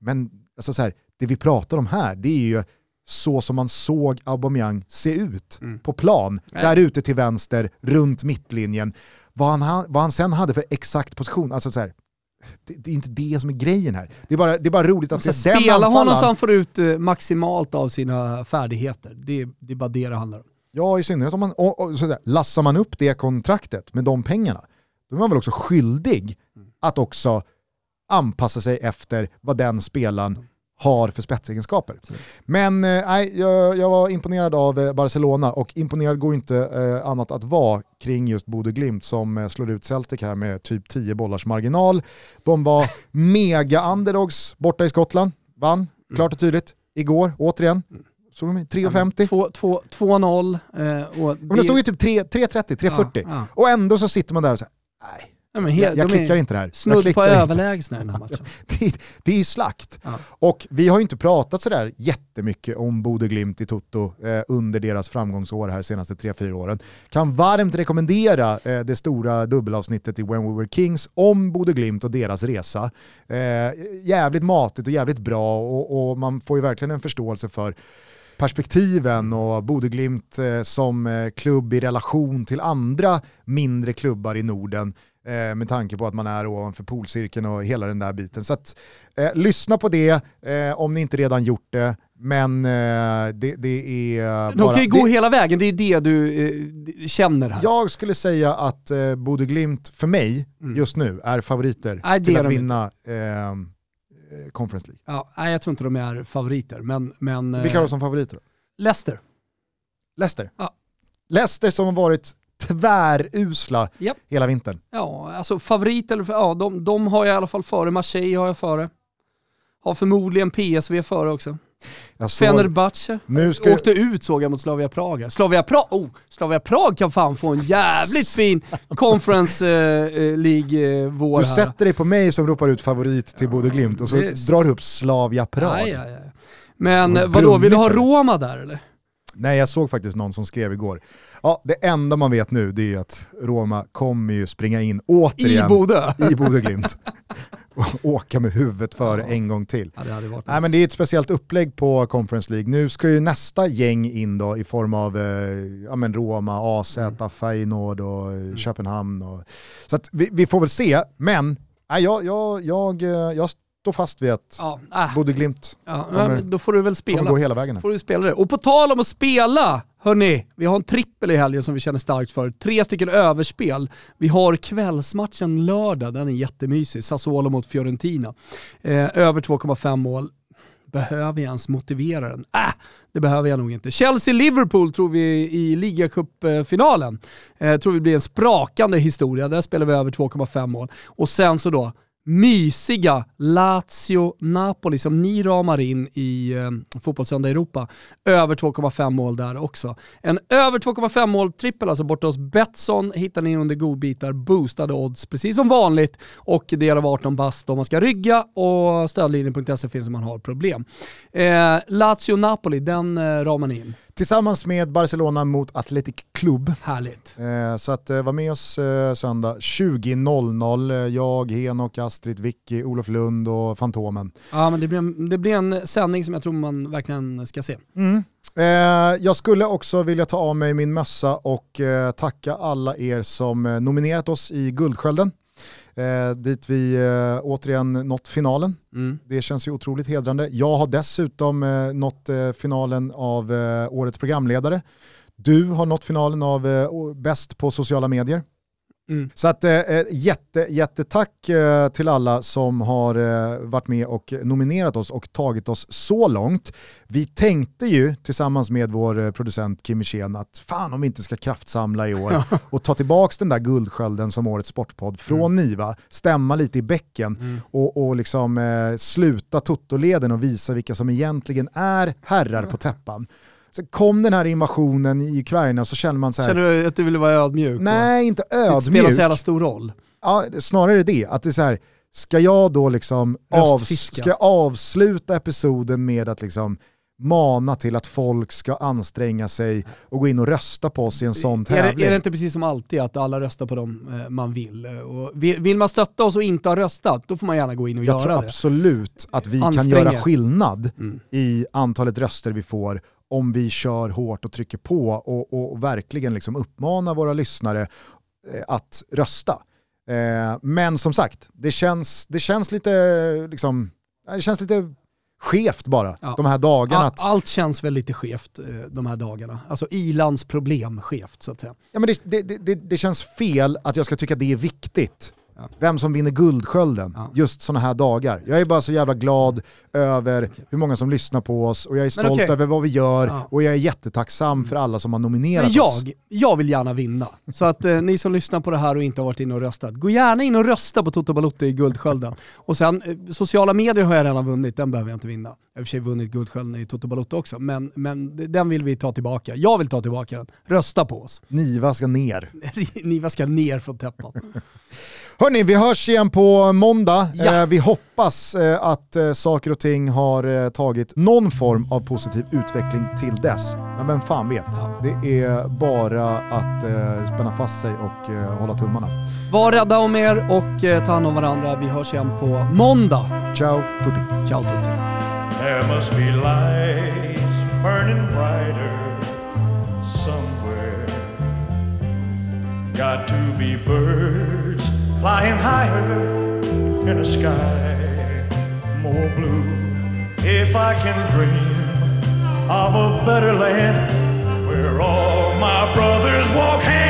Men alltså så här, det vi pratar om här, det är ju så som man såg Aubameyang se ut mm. på plan, Nej. där ute till vänster, runt mittlinjen. Vad han, vad han sen hade för exakt position, alltså så här, det, det, är inte det som är grejen här. Det är bara, det är bara roligt att
se den Spela honom så han får ut eh, maximalt av sina färdigheter. Det, det är bara det det handlar om.
Ja, i synnerhet om man, och, och, sådär, lassar man upp det kontraktet med de pengarna, då är man väl också skyldig mm. att också anpassa sig efter vad den spelaren har för spetsegenskaper. Men eh, nej, jag, jag, var imponerad av eh, Barcelona och imponerad går inte eh, annat att vara kring just Bode Glimt som eh, slår ut Celtic här med typ 10 bollars marginal. De var mega underdogs borta i Skottland, vann mm. klart och tydligt igår, återigen. Såg de 3,50?
2-0. Eh,
det... Men det stod ju typ 3.30, 3.40 ja, ja. och ändå så sitter man där och säger nej, Ja, he- jag, jag klickar inte det här.
Snudd på överlägsna den här matchen.
det, det är ju slakt. Ja. Och vi har ju inte pratat sådär jättemycket om Bode Glimt i Toto eh, under deras framgångsår här senaste 3-4 åren. Kan varmt rekommendera eh, det stora dubbelavsnittet i When We Were Kings om Bode Glimt och deras resa. Eh, jävligt matigt och jävligt bra och, och man får ju verkligen en förståelse för perspektiven och Bodeglimt eh, som eh, klubb i relation till andra mindre klubbar i Norden eh, med tanke på att man är ovanför polcirkeln och hela den där biten. Så att, eh, lyssna på det eh, om ni inte redan gjort det. Men eh, det, det, är
De kan ju gå hela vägen, det är det du känner här.
Jag skulle säga att eh, Bodeglimt för mig mm. just nu är favoriter Nej, till att vinna Eh, Conference League.
Ja, nej, jag tror inte de är favoriter. Men, men,
Vilka har de som favoriter då?
Leicester.
Leicester? Ja. Leicester som har varit tvärusla yep. hela vintern.
Ja, alltså favorit eller ja, de, de har jag i alla fall före. Marseille har jag före. Har förmodligen PSV före också. Jag såg, Fenerbahce nu ska åkte ut såg jag mot Slavia Praga. Slavia, pra oh, Slavia Prag kan fan få en jävligt fin Conference eh, League-vår
eh, Du sätter dig på mig som ropar ut favorit till ja, Bodö Glimt och så Visst. drar du upp Slavia Prag.
Aj, aj, aj. Men vadå, vill du ha Roma där eller?
Nej, jag såg faktiskt någon som skrev igår. Ja, det enda man vet nu det är att Roma kommer ju springa in återigen
i Bodö,
i Bodö Glimt. och åka med huvudet före ja. en gång till. Ja, det, Nej, men det är ett speciellt upplägg på Conference League. Nu ska ju nästa gäng in då i form av eh, ja, men Roma, AZ, mm. Feyenoord och mm. Köpenhamn. Och, så att vi, vi, får väl se, men nej, jag, jag, jag, jag stå fast vid att ja, äh. Bodø Glimt
ja, kommer, då får du väl spela.
gå hela vägen.
Får du spela det. Och på tal om att spela, hörni, vi har en trippel i helgen som vi känner starkt för. Tre stycken överspel. Vi har kvällsmatchen lördag, den är jättemysig. Sassuolo mot Fiorentina. Eh, över 2,5 mål. Behöver jag ens motivera den? Äh, det behöver jag nog inte. Chelsea-Liverpool tror vi i ligacupfinalen. Eh, tror vi blir en sprakande historia. Där spelar vi över 2,5 mål. Och sen så då, mysiga Lazio-Napoli som ni ramar in i eh, Fotbollssöndag Europa. Över 2,5 mål där också. En över 2,5 mål trippel alltså borta hos Betsson hittar ni under godbitar, boostade odds precis som vanligt och del av 18 bast om man ska rygga och stödlinjen.se finns om man har problem. Eh, Lazio-Napoli, den eh, ramar ni in.
Tillsammans med Barcelona mot Athletic Club.
Härligt.
Eh, så att eh, var med oss eh, söndag 20.00. Eh, jag, Henok, Astrid, Vicky, Olof Lund och Fantomen.
Ja men det blir, en, det blir en sändning som jag tror man verkligen ska se.
Mm. Eh, jag skulle också vilja ta av mig min mössa och eh, tacka alla er som nominerat oss i Guldskölden eh, dit vi eh, återigen nått finalen. Mm. Det känns ju otroligt hedrande. Jag har dessutom eh, nått eh, finalen av eh, årets programledare. Du har nått finalen av eh, bäst på sociala medier. Mm. Så att, eh, eh, jätte, jättetack eh, till alla som har eh, varit med och nominerat oss och tagit oss så långt. Vi tänkte ju tillsammans med vår eh, producent Kim Hirsén att fan om vi inte ska kraftsamla i år och ta tillbaka den där guldskölden som årets sportpodd från mm. Niva, stämma lite i bäcken mm. och, och liksom eh, sluta Toto-leden och visa vilka som egentligen är herrar på täppan. Så kom den här invasionen i Ukraina så känner man så här...
Känner du att du ville vara ödmjuk?
Nej, inte ödmjuk. Det
spelar så jävla stor roll.
Ja, snarare det. Att det är så här, ska jag då liksom av, ska avsluta episoden med att liksom mana till att folk ska anstränga sig och gå in och rösta på oss i en sån tävling.
Är det, är det inte precis som alltid att alla röstar på dem eh, man vill? Och vill, vill man stötta oss och inte ha röstat, då får man gärna gå in och
jag
göra det.
Jag tror absolut att vi Anstränga. kan göra skillnad mm. i antalet röster vi får om vi kör hårt och trycker på och, och verkligen liksom uppmanar våra lyssnare eh, att rösta. Eh, men som sagt, det känns, det känns lite liksom, det känns lite skevt bara ja. de här dagarna. Att...
Allt känns väl lite skevt eh, de här dagarna. Alltså ilands problem skevt så att säga.
Ja, men det, det, det, det känns fel att jag ska tycka att det är viktigt Ja. Vem som vinner Guldskölden ja. just sådana här dagar. Jag är bara så jävla glad över okay. hur många som lyssnar på oss och jag är stolt okay. över vad vi gör ja. och jag är jättetacksam för alla som har nominerat
Men jag,
oss.
Jag vill gärna vinna. Så att eh, ni som lyssnar på det här och inte har varit inne och röstat, gå gärna in och rösta på Toto Balotto i Guldskölden. Och sen, eh, sociala medier har jag redan vunnit, den behöver jag inte vinna. Jag har i och för sig vunnit Guldskölden i Toto Balotto också, men, men den vill vi ta tillbaka. Jag vill ta tillbaka den. Rösta på oss.
Niva ska ner.
Niva ska ner från täppan.
Hörni, vi hörs igen på måndag. Ja. Eh, vi hoppas eh, att eh, saker och ting har tagit någon form av positiv utveckling till dess. Men vem fan vet? Det är bara att spänna fast sig och hålla tummarna.
Var rädda om er och ta hand om varandra. Vi hörs igen på måndag.
Ciao tutti.
Ciao tutti.
There must be lights burning brighter somewhere. Got to be birds flying higher in a sky more blue. If I can dream of a better land where all my brothers walk hand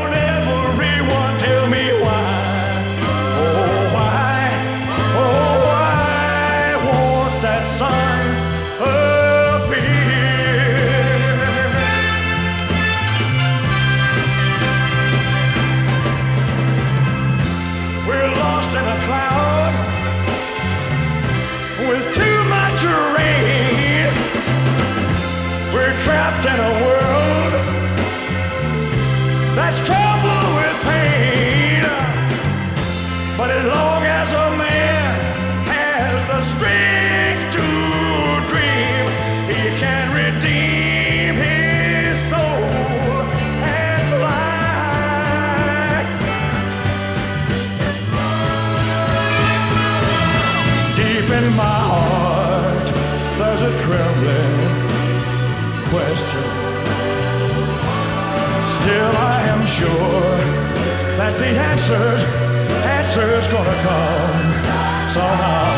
answers, answers gonna come somehow